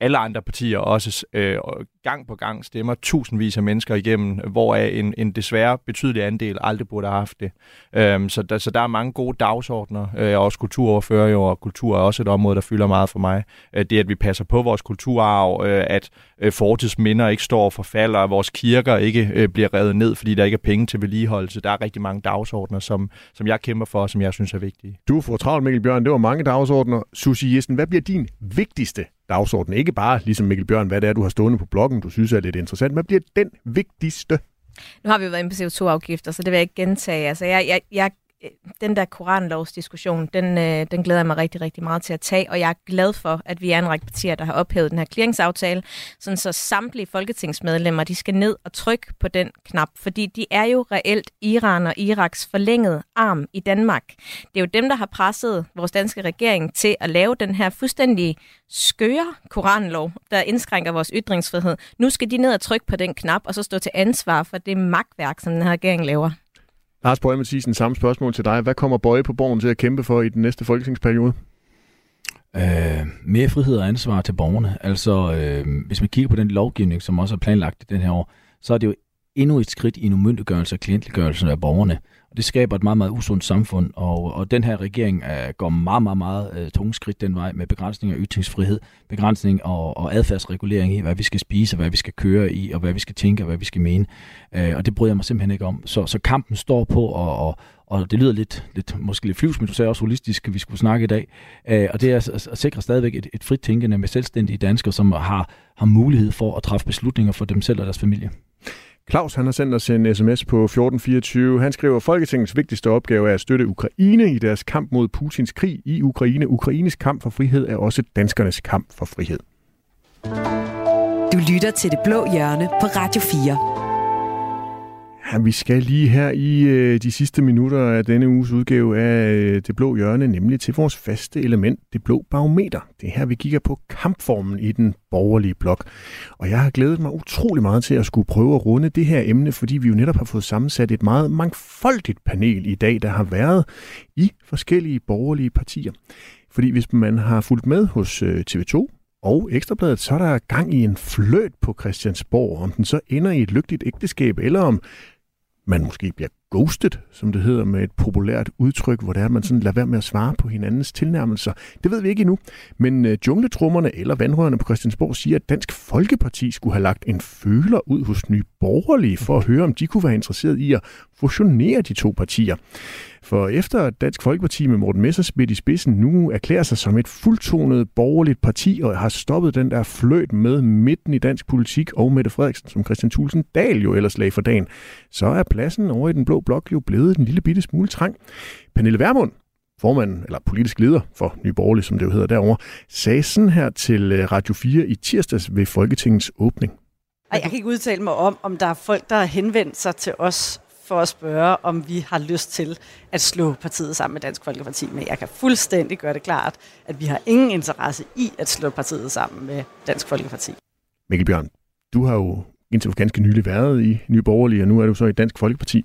[SPEAKER 5] alle andre partier også øh, gang på gang stemmer tusindvis af mennesker igennem, hvoraf en, en desværre betydelig andel aldrig burde have haft det. Øhm, så, der, så der er mange gode dagsordner. Øh, jeg er også kulturoverfører jo, og kultur er også et område, der fylder meget for mig. Øh, det, at vi passer på vores kulturarv, øh, at øh, fortidsminder ikke står og forfalder, at vores kirker ikke øh, bliver revet ned, fordi der ikke er penge til vedligeholdelse. Der er rigtig mange dagsordner, som, som jeg kæmper for, og som jeg synes er vigtige.
[SPEAKER 3] Du får travlt, Mikkel Bjørn. Det var mange dagsordner. Susie Jessen, hvad bliver din vigtigste dagsorden? Ikke bare, ligesom Mikkel Bjørn, hvad det er, du har stående på bloggen, du synes er lidt interessant. men bliver den vigtigste?
[SPEAKER 4] Nu har vi jo været inde på CO2-afgifter, så det vil jeg ikke gentage. Altså, jeg, jeg, jeg Øh, den der koranlovsdiskussion, den, øh, den glæder jeg mig rigtig, rigtig meget til at tage, og jeg er glad for, at vi er en række partier, der har ophævet den her clearingsaftale, sådan så samtlige folketingsmedlemmer, de skal ned og trykke på den knap, fordi de er jo reelt Iran og Iraks forlængede arm i Danmark. Det er jo dem, der har presset vores danske regering til at lave den her fuldstændig skøre koranlov, der indskrænker vores ytringsfrihed. Nu skal de ned og trykke på den knap, og så stå til ansvar for det magtværk, som den her regering laver.
[SPEAKER 3] Lars Bøge Mathisen, samme spørgsmål til dig. Hvad kommer Bøje på borgen til at kæmpe for i den næste folketingsperiode?
[SPEAKER 6] Øh, mere frihed og ansvar til borgerne. Altså, øh, hvis man kigger på den lovgivning, som også er planlagt i den her år, så er det jo endnu et skridt i en umyndiggørelse og klientliggørelse af borgerne. Og det skaber et meget, meget usundt samfund, og, og den her regering uh, går meget, meget, meget uh, tunge skridt den vej med begrænsning af ytringsfrihed, begrænsning og, og adfærdsregulering i, hvad vi skal spise, hvad vi skal køre i, og hvad vi skal tænke, og hvad vi skal mene. Uh, og det bryder jeg mig simpelthen ikke om. Så, så kampen står på, og, og, og det lyder lidt, lidt måske lidt flyvs, men du sagde også holistisk, vi skulle snakke i dag. Uh, og det er at, at sikre stadigvæk et, et frit tænkende med selvstændige danskere, som har, har mulighed for at træffe beslutninger for dem selv og deres familie.
[SPEAKER 3] Claus han har sendt os en sms på 1424. Han skriver, Folketingets vigtigste opgave er at støtte Ukraine i deres kamp mod Putins krig i Ukraine. Ukraines kamp for frihed er også danskernes kamp for frihed.
[SPEAKER 2] Du lytter til Det Blå Hjørne på Radio 4.
[SPEAKER 3] Ja, vi skal lige her i øh, de sidste minutter af denne uges udgave af øh, Det Blå Hjørne, nemlig til vores faste element, Det Blå Barometer. Det er her, vi kigger på kampformen i den borgerlige blok. Og jeg har glædet mig utrolig meget til at skulle prøve at runde det her emne, fordi vi jo netop har fået sammensat et meget mangfoldigt panel i dag, der har været i forskellige borgerlige partier. Fordi hvis man har fulgt med hos øh, TV2, og Ekstrabladet, så er der gang i en fløt på Christiansborg, om den så ender i et lykkeligt ægteskab, eller om man måske bliver ghosted, som det hedder med et populært udtryk, hvor det er, at man sådan lader være med at svare på hinandens tilnærmelser. Det ved vi ikke endnu, men øh, jungletrummerne eller vandrørene på Christiansborg siger, at Dansk Folkeparti skulle have lagt en føler ud hos nye borgerlige for at høre, om de kunne være interesseret i at fusionere de to partier. For efter Dansk Folkeparti med Morten Messersmith i spidsen nu erklærer sig som et fuldtonet borgerligt parti og har stoppet den der fløjt med midten i dansk politik og Mette Frederiksen, som Christian Thulsen Dahl jo ellers lag for dagen, så er pladsen over i den blå blok jo blevet en lille bitte smule trang. Pernille Vermund, formand, eller politisk leder for Nye Borgerlige, som det jo hedder derovre, sagde sådan her til øh, Radio 4 i tirsdags ved Folketingets åbning.
[SPEAKER 9] Jeg kan ikke udtale mig om, om der er folk, der har henvendt sig til os for at spørge, om vi har lyst til at slå partiet sammen med Dansk Folkeparti. Men jeg kan fuldstændig gøre det klart, at vi har ingen interesse i at slå partiet sammen med Dansk Folkeparti.
[SPEAKER 3] Mikkel Bjørn, du har jo indtil for ganske nylig været i Nye Borgerlige, og nu er du så i Dansk Folkeparti.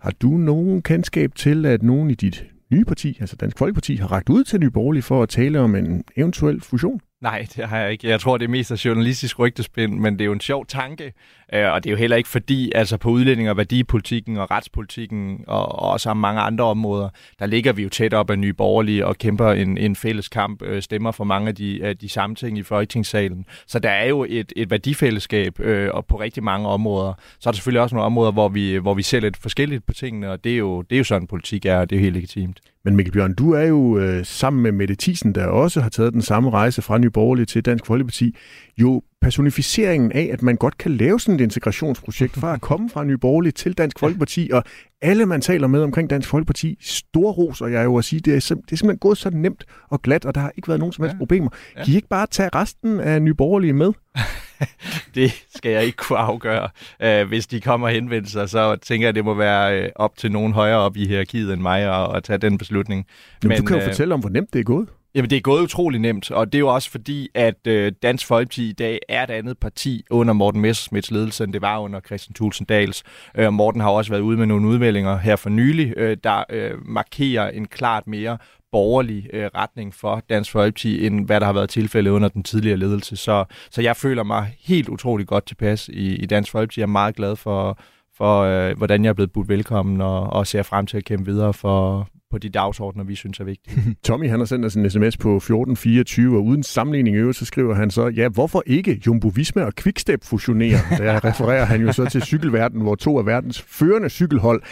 [SPEAKER 3] Har du nogen kendskab til, at nogen i dit nye parti, altså Dansk Folkeparti, har ragt ud til Nye Borgerlige for at tale om en eventuel fusion?
[SPEAKER 5] Nej, det har jeg ikke. Jeg tror, det er mest af journalistisk rygtespind, men det er jo en sjov tanke. Øh, og det er jo heller ikke fordi, altså på udlænding- og værdipolitikken og retspolitikken og, og også mange andre områder, der ligger vi jo tæt op af nye borgerlige og kæmper en, en fælles kamp, øh, stemmer for mange af de, af de samme ting i Folketingssalen. Så der er jo et, et værdifællesskab øh, og på rigtig mange områder. Så er der selvfølgelig også nogle områder, hvor vi, hvor vi ser lidt forskelligt på tingene, og det er jo, det er jo sådan, politik er, og det er jo helt legitimt.
[SPEAKER 3] Men Mikkel Bjørn, du er jo øh, sammen med Mette Thiesen, der også har taget den samme rejse fra Nye Borgerlige til Dansk Folkeparti, jo personificeringen af, at man godt kan lave sådan et integrationsprojekt fra at komme fra Nye Borgerlige til Dansk Folkeparti, og alle, man taler med omkring Dansk Folkeparti, stor ros, og jeg er jo at sige, det er, sim- det er simpelthen gået så nemt og glat, og der har ikke været nogen som helst ja. problemer. Kan I ikke bare tage resten af Nye Borgerlige med? <laughs> <laughs>
[SPEAKER 5] det skal jeg ikke kunne afgøre. Uh, hvis de kommer og henvender sig, så tænker jeg, det må være uh, op til nogen højere op i hierarkiet end mig at, at tage den beslutning.
[SPEAKER 3] Jamen, Men, du kan jo uh, fortælle om, hvor nemt det er gået.
[SPEAKER 5] Jamen, det er gået utrolig nemt, og det er jo også fordi, at øh, Dansk Folkeparti i dag er et andet parti under Morten Messersmiths ledelse, end det var under Christian Thulsen Dahls. Øh, Morten har også været ude med nogle udmeldinger her for nylig, øh, der øh, markerer en klart mere borgerlig øh, retning for Dansk Folkeparti, end hvad der har været tilfældet under den tidligere ledelse. Så, så jeg føler mig helt utrolig godt tilpas i, i Dansk Folkeparti. Jeg er meget glad for, for øh, hvordan jeg er blevet budt velkommen, og, og ser frem til at kæmpe videre for, på de dagsordner, vi synes er vigtige. <laughs>
[SPEAKER 3] Tommy han har sendt os en sms på 1424, og uden sammenligning i øvrigt, så skriver han så, ja, hvorfor ikke Jumbo Visma og Quickstep fusionere? <laughs> Der refererer han jo så til cykelverdenen, hvor to af verdens førende cykelhold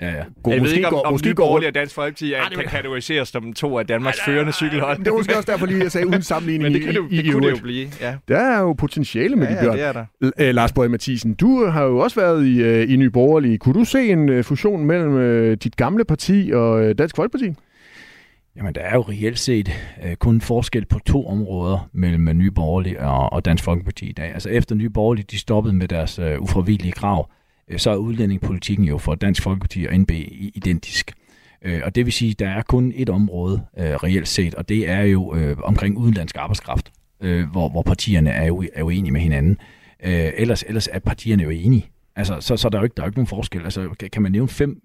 [SPEAKER 5] Ja, ja. God, jeg ved ikke, om, går, om måske går og Dansk Folkeparti er, kan kategoriseres som to af Danmarks førende cykelhold.
[SPEAKER 3] Det er måske også derfor lige, jeg sagde uden sammenligning
[SPEAKER 5] Men det, kan det, det, det kunne det jo blive, ja.
[SPEAKER 3] Der er jo potentiale med
[SPEAKER 5] ja,
[SPEAKER 3] de bjørn.
[SPEAKER 5] Ja, det
[SPEAKER 3] er der. L- Lars Bøge Mathisen, du har jo også været i, uh, i Nye Borgerlige. Kunne du se en uh, fusion mellem dit gamle parti og Dansk Folkeparti?
[SPEAKER 6] Jamen, der er jo reelt set uh, kun forskel på to områder mellem Nye Borgerlige og, og Dansk Folkeparti i dag. Altså efter Nye Borgerlige, de stoppede med deres uh, ufravillige krav, Øh, Øh, så er udlændingepolitikken jo for Dansk Folkeparti og NB identisk. Øh, og det vil sige, at der er kun et område øh, reelt set, og det er jo øh, omkring udenlandsk arbejdskraft, hvor, hvor partierne er jo, er jo enige med hinanden. ellers, ellers er partierne jo enige. Altså, så, så der er jo ikke, der er jo ikke nogen forskel. Altså, kan man nævne fem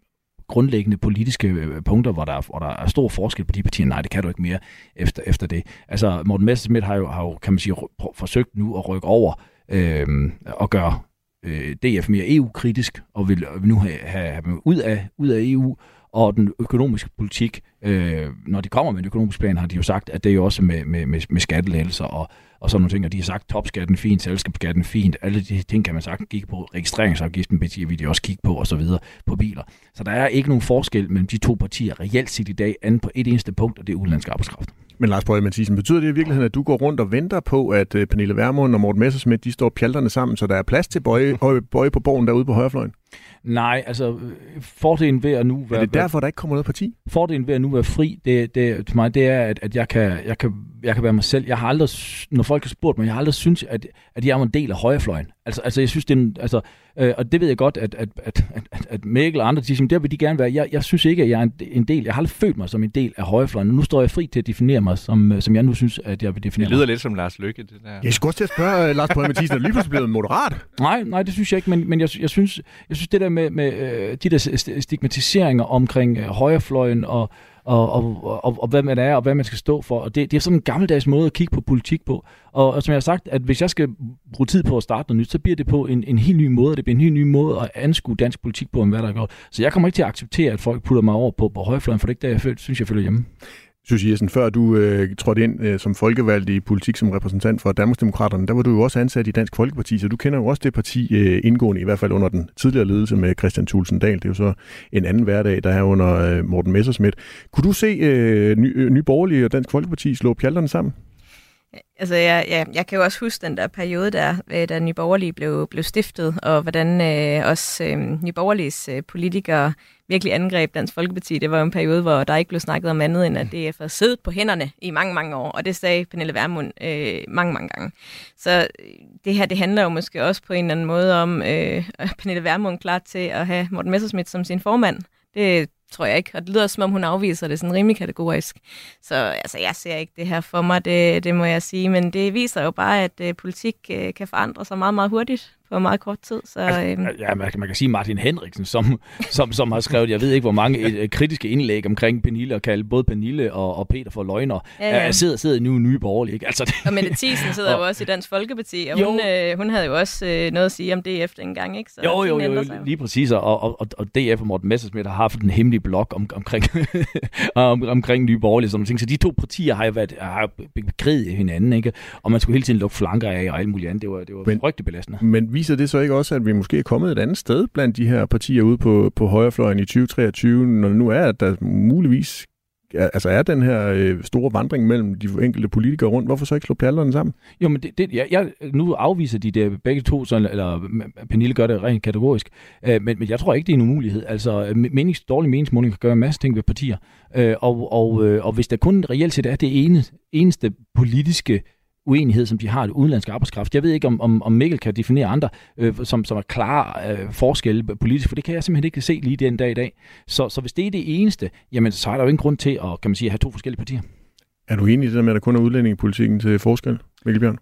[SPEAKER 6] grundlæggende politiske punkter, hvor der, hvor der er stor forskel på de partier. Nej, det kan du ikke mere efter, efter det. Altså, Morten Messerschmidt har jo, har jo, kan man sige, forsøgt nu at rykke over øh, og gøre øh, DF mere EU-kritisk, og vil, nu have, have, have dem ud af, ud af EU, og den økonomiske politik, øh, når de kommer med en økonomisk plan, har de jo sagt, at det er jo også med, med, med, med skattelettelser og, og sådan nogle ting, og de har sagt, topskatten fint, selskabsskatten fint, alle de ting kan man sagt kigge på, registreringsafgiften vil de også kigge på, og så videre på biler. Så der er ikke nogen forskel mellem de to partier reelt set i dag, andet på et eneste punkt, og det er udenlandsk arbejdskraft.
[SPEAKER 3] Men Lars Bøge Mathisen, betyder det i virkeligheden, at du går rundt og venter på, at øh, Pernille Vermund og Morten Messersmith, de står pjalterne sammen, så der er plads til bøje, <laughs> bøje på borgen derude på højrefløjen?
[SPEAKER 6] Nej, altså fordelen ved at nu
[SPEAKER 3] være... Er det derfor, der ikke kommer noget parti?
[SPEAKER 6] Fordelen ved at nu være fri, det, det, til mig, det er, at, at jeg, kan, jeg, kan, jeg kan være mig selv. Jeg har aldrig, når folk har spurgt mig, jeg har aldrig syntes, at, at jeg er en del af højrefløjen. Altså, altså jeg synes, det er en, altså, øh, og det ved jeg godt, at, at, at, at, at Mikkel og andre, de siger, der vil de gerne være. Jeg, jeg synes ikke, at jeg er en, en del, jeg har aldrig følt mig som en del af højrefløjen. Nu står jeg fri til at definere mig, som, som jeg nu synes, at jeg vil definere
[SPEAKER 5] Det lyder
[SPEAKER 6] mig.
[SPEAKER 5] lidt som Lars Lykke, det der.
[SPEAKER 3] Jeg skulle også til at spørge uh, Lars Bøge Mathisen, er lige pludselig blevet moderat?
[SPEAKER 6] Nej, nej, det synes jeg ikke, men, men jeg, jeg, synes, jeg synes det der med, med øh, de der stigmatiseringer omkring øh, højrefløjen og og, og, og, og hvad man er, og hvad man skal stå for. Og det, det er sådan en gammeldags måde at kigge på politik på. Og, og som jeg har sagt, at hvis jeg skal bruge tid på at starte noget nyt, så bliver det på en, en helt ny måde, det bliver en helt ny måde at anskue dansk politik på, end hvad der er godt. Så jeg kommer ikke til at acceptere, at folk putter mig over på, på højfløjen, for det er ikke der, jeg synes, jeg føler hjemme.
[SPEAKER 3] Susie Jessen, før du øh, trådte ind øh, som folkevalgt i politik som repræsentant for Danmarksdemokraterne, der var du jo også ansat i Dansk Folkeparti, så du kender jo også det parti øh, indgående, i hvert fald under den tidligere ledelse med Christian Thulsen Dahl. Det er jo så en anden hverdag, der er under øh, Morten Messersmith. Kunne du se øh, ny, øh, ny Borgerlige og Dansk Folkeparti slå pjalterne sammen?
[SPEAKER 4] Altså, jeg, jeg, jeg kan jo også huske den der periode, der, øh, da Nye Borgerlige blev, blev stiftet, og hvordan øh, også øh, Nye Borgerliges øh, politikere virkelig angreb Dansk Folkeparti. Det var jo en periode, hvor der ikke blev snakket om andet, end at DF havde siddet på hænderne i mange, mange år, og det sagde Pernille Vermund øh, mange, mange gange. Så øh, det her, det handler jo måske også på en eller anden måde om øh, <laughs> Pernille Vermund klar til at have Morten Messersmith som sin formand. Det tror jeg ikke. Og det lyder som om, hun afviser det sådan rimelig kategorisk. Så altså, jeg ser ikke det her for mig, det, det må jeg sige. Men det viser jo bare, at øh, politik øh, kan forandre sig meget, meget hurtigt på meget kort tid. Så,
[SPEAKER 6] altså, øhm. Ja, man, man kan sige Martin Henriksen, som, <laughs> som, som har skrevet, jeg ved ikke hvor mange et, et kritiske indlæg omkring Pernille, og kalde både Pernille og, og Peter for løgner. Ja, ja. Sidder, sidder nu nye borgerlige. Ikke? Altså, det,
[SPEAKER 4] og Mette Thiesen sidder <laughs> og, jo også i Dansk Folkeparti, og jo. hun, øh, hun havde jo også øh, noget at sige om DF dengang. Ikke? Så
[SPEAKER 6] jo, jo, jo, jo, lige præcis. Og, og, og, og DF og Morten Messersmith har haft en hemmelig blog om, omkring, <laughs> om, omkring nye borgerlige. Sådan ting. Så de to partier har jo været har bekriget hinanden, ikke? og man skulle hele tiden lukke flanker af og alt muligt andet. Det var, det var men, frygteligt belastende.
[SPEAKER 3] Men viser det så ikke også, at vi måske er kommet et andet sted blandt de her partier ude på, på højrefløjen i 2023, når det nu er, at der muligvis altså er den her øh, store vandring mellem de enkelte politikere rundt, hvorfor så ikke slå pjallerne sammen?
[SPEAKER 6] Jo, men det, det, jeg, jeg, nu afviser de det begge to, sådan, eller øh, Pernille gør det rent kategorisk, øh, men, men jeg tror ikke, det er en umulighed. Altså, menings, dårlig meningsmåling kan gøre en masse ting ved partier, øh, og, og, øh, og hvis der kun reelt set er det ene, eneste politiske uenighed, som de har i udenlandsk arbejdskraft. Jeg ved ikke, om, om, om Mikkel kan definere andre, øh, som, som er klare øh, forskelle politisk, for det kan jeg simpelthen ikke se lige den dag i dag. Så, så hvis det er det eneste, jamen så er der jo ingen grund til at, kan man sige, at have to forskellige partier.
[SPEAKER 3] Er du enig i det der med, at der kun er udlændingepolitikken til forskel, Mikkel Bjørn?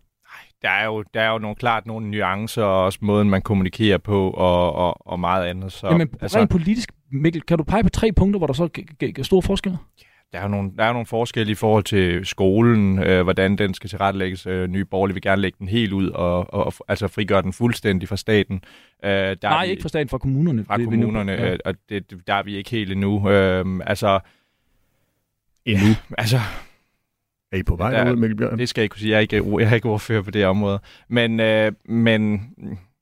[SPEAKER 5] der er jo, der er jo nogle, klart nogle nuancer, og også måden, man kommunikerer på, og, og, og meget andet. Så,
[SPEAKER 6] Jamen, altså, rent politisk, Mikkel, kan du pege på tre punkter, hvor der så er store forskelle?
[SPEAKER 5] Der er, jo nogle, der er nogle forskelle i forhold til skolen, øh, hvordan den skal tilrettelægges. Øh, Nye Borgerlige vil gerne lægge den helt ud, og, og, og altså frigøre den fuldstændig fra staten.
[SPEAKER 6] Øh, der Nej, vi, ikke fra staten, fra kommunerne.
[SPEAKER 5] Fra kommunerne, ja. øh, og det, der er vi ikke helt endnu. Øh, altså,
[SPEAKER 3] endnu?
[SPEAKER 5] Ja, altså,
[SPEAKER 3] er I på vej derud, Mikkel Bjørn?
[SPEAKER 5] Det skal jeg ikke kunne sige. Jeg er ikke, jeg er ikke ordfører på det område. Men, øh, men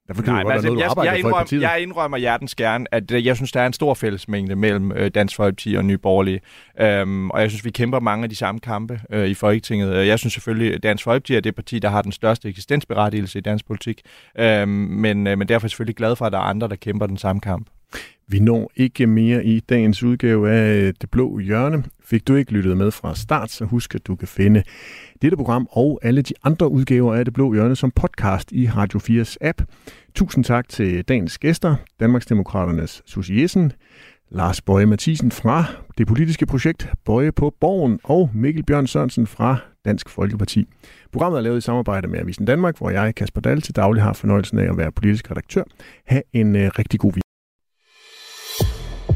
[SPEAKER 3] Derfor nej, godt, altså, noget, jeg, jeg,
[SPEAKER 5] indrømmer, jeg indrømmer hjertens gerne, at øh, jeg synes, der er en stor fællesmængde mellem øh, Dansk Folkeparti og Nye Borgerlige. Øhm, og jeg synes, vi kæmper mange af de samme kampe øh, i Folketinget. Øh, jeg synes selvfølgelig, at Dansk Folkeparti er det parti, der har den største eksistensberettigelse i dansk politik. Øhm, men, øh, men derfor er jeg selvfølgelig glad for, at der er andre, der kæmper den samme kamp.
[SPEAKER 3] Vi når ikke mere i dagens udgave af øh, Det Blå Hjørne. Fik du ikke lyttet med fra start, så husk, at du kan finde dette program og alle de andre udgaver af Det Blå Hjørne som podcast i Radio 4's app. Tusind tak til dagens gæster, Danmarksdemokraternes Susie Jessen, Lars Bøje Mathisen fra det politiske projekt Bøje på Borgen og Mikkel Bjørn Sørensen fra Dansk Folkeparti. Programmet er lavet i samarbejde med Avisen Danmark, hvor jeg, Kasper Dahl, til daglig har fornøjelsen af at være politisk redaktør. Ha' en øh, rigtig god weekend.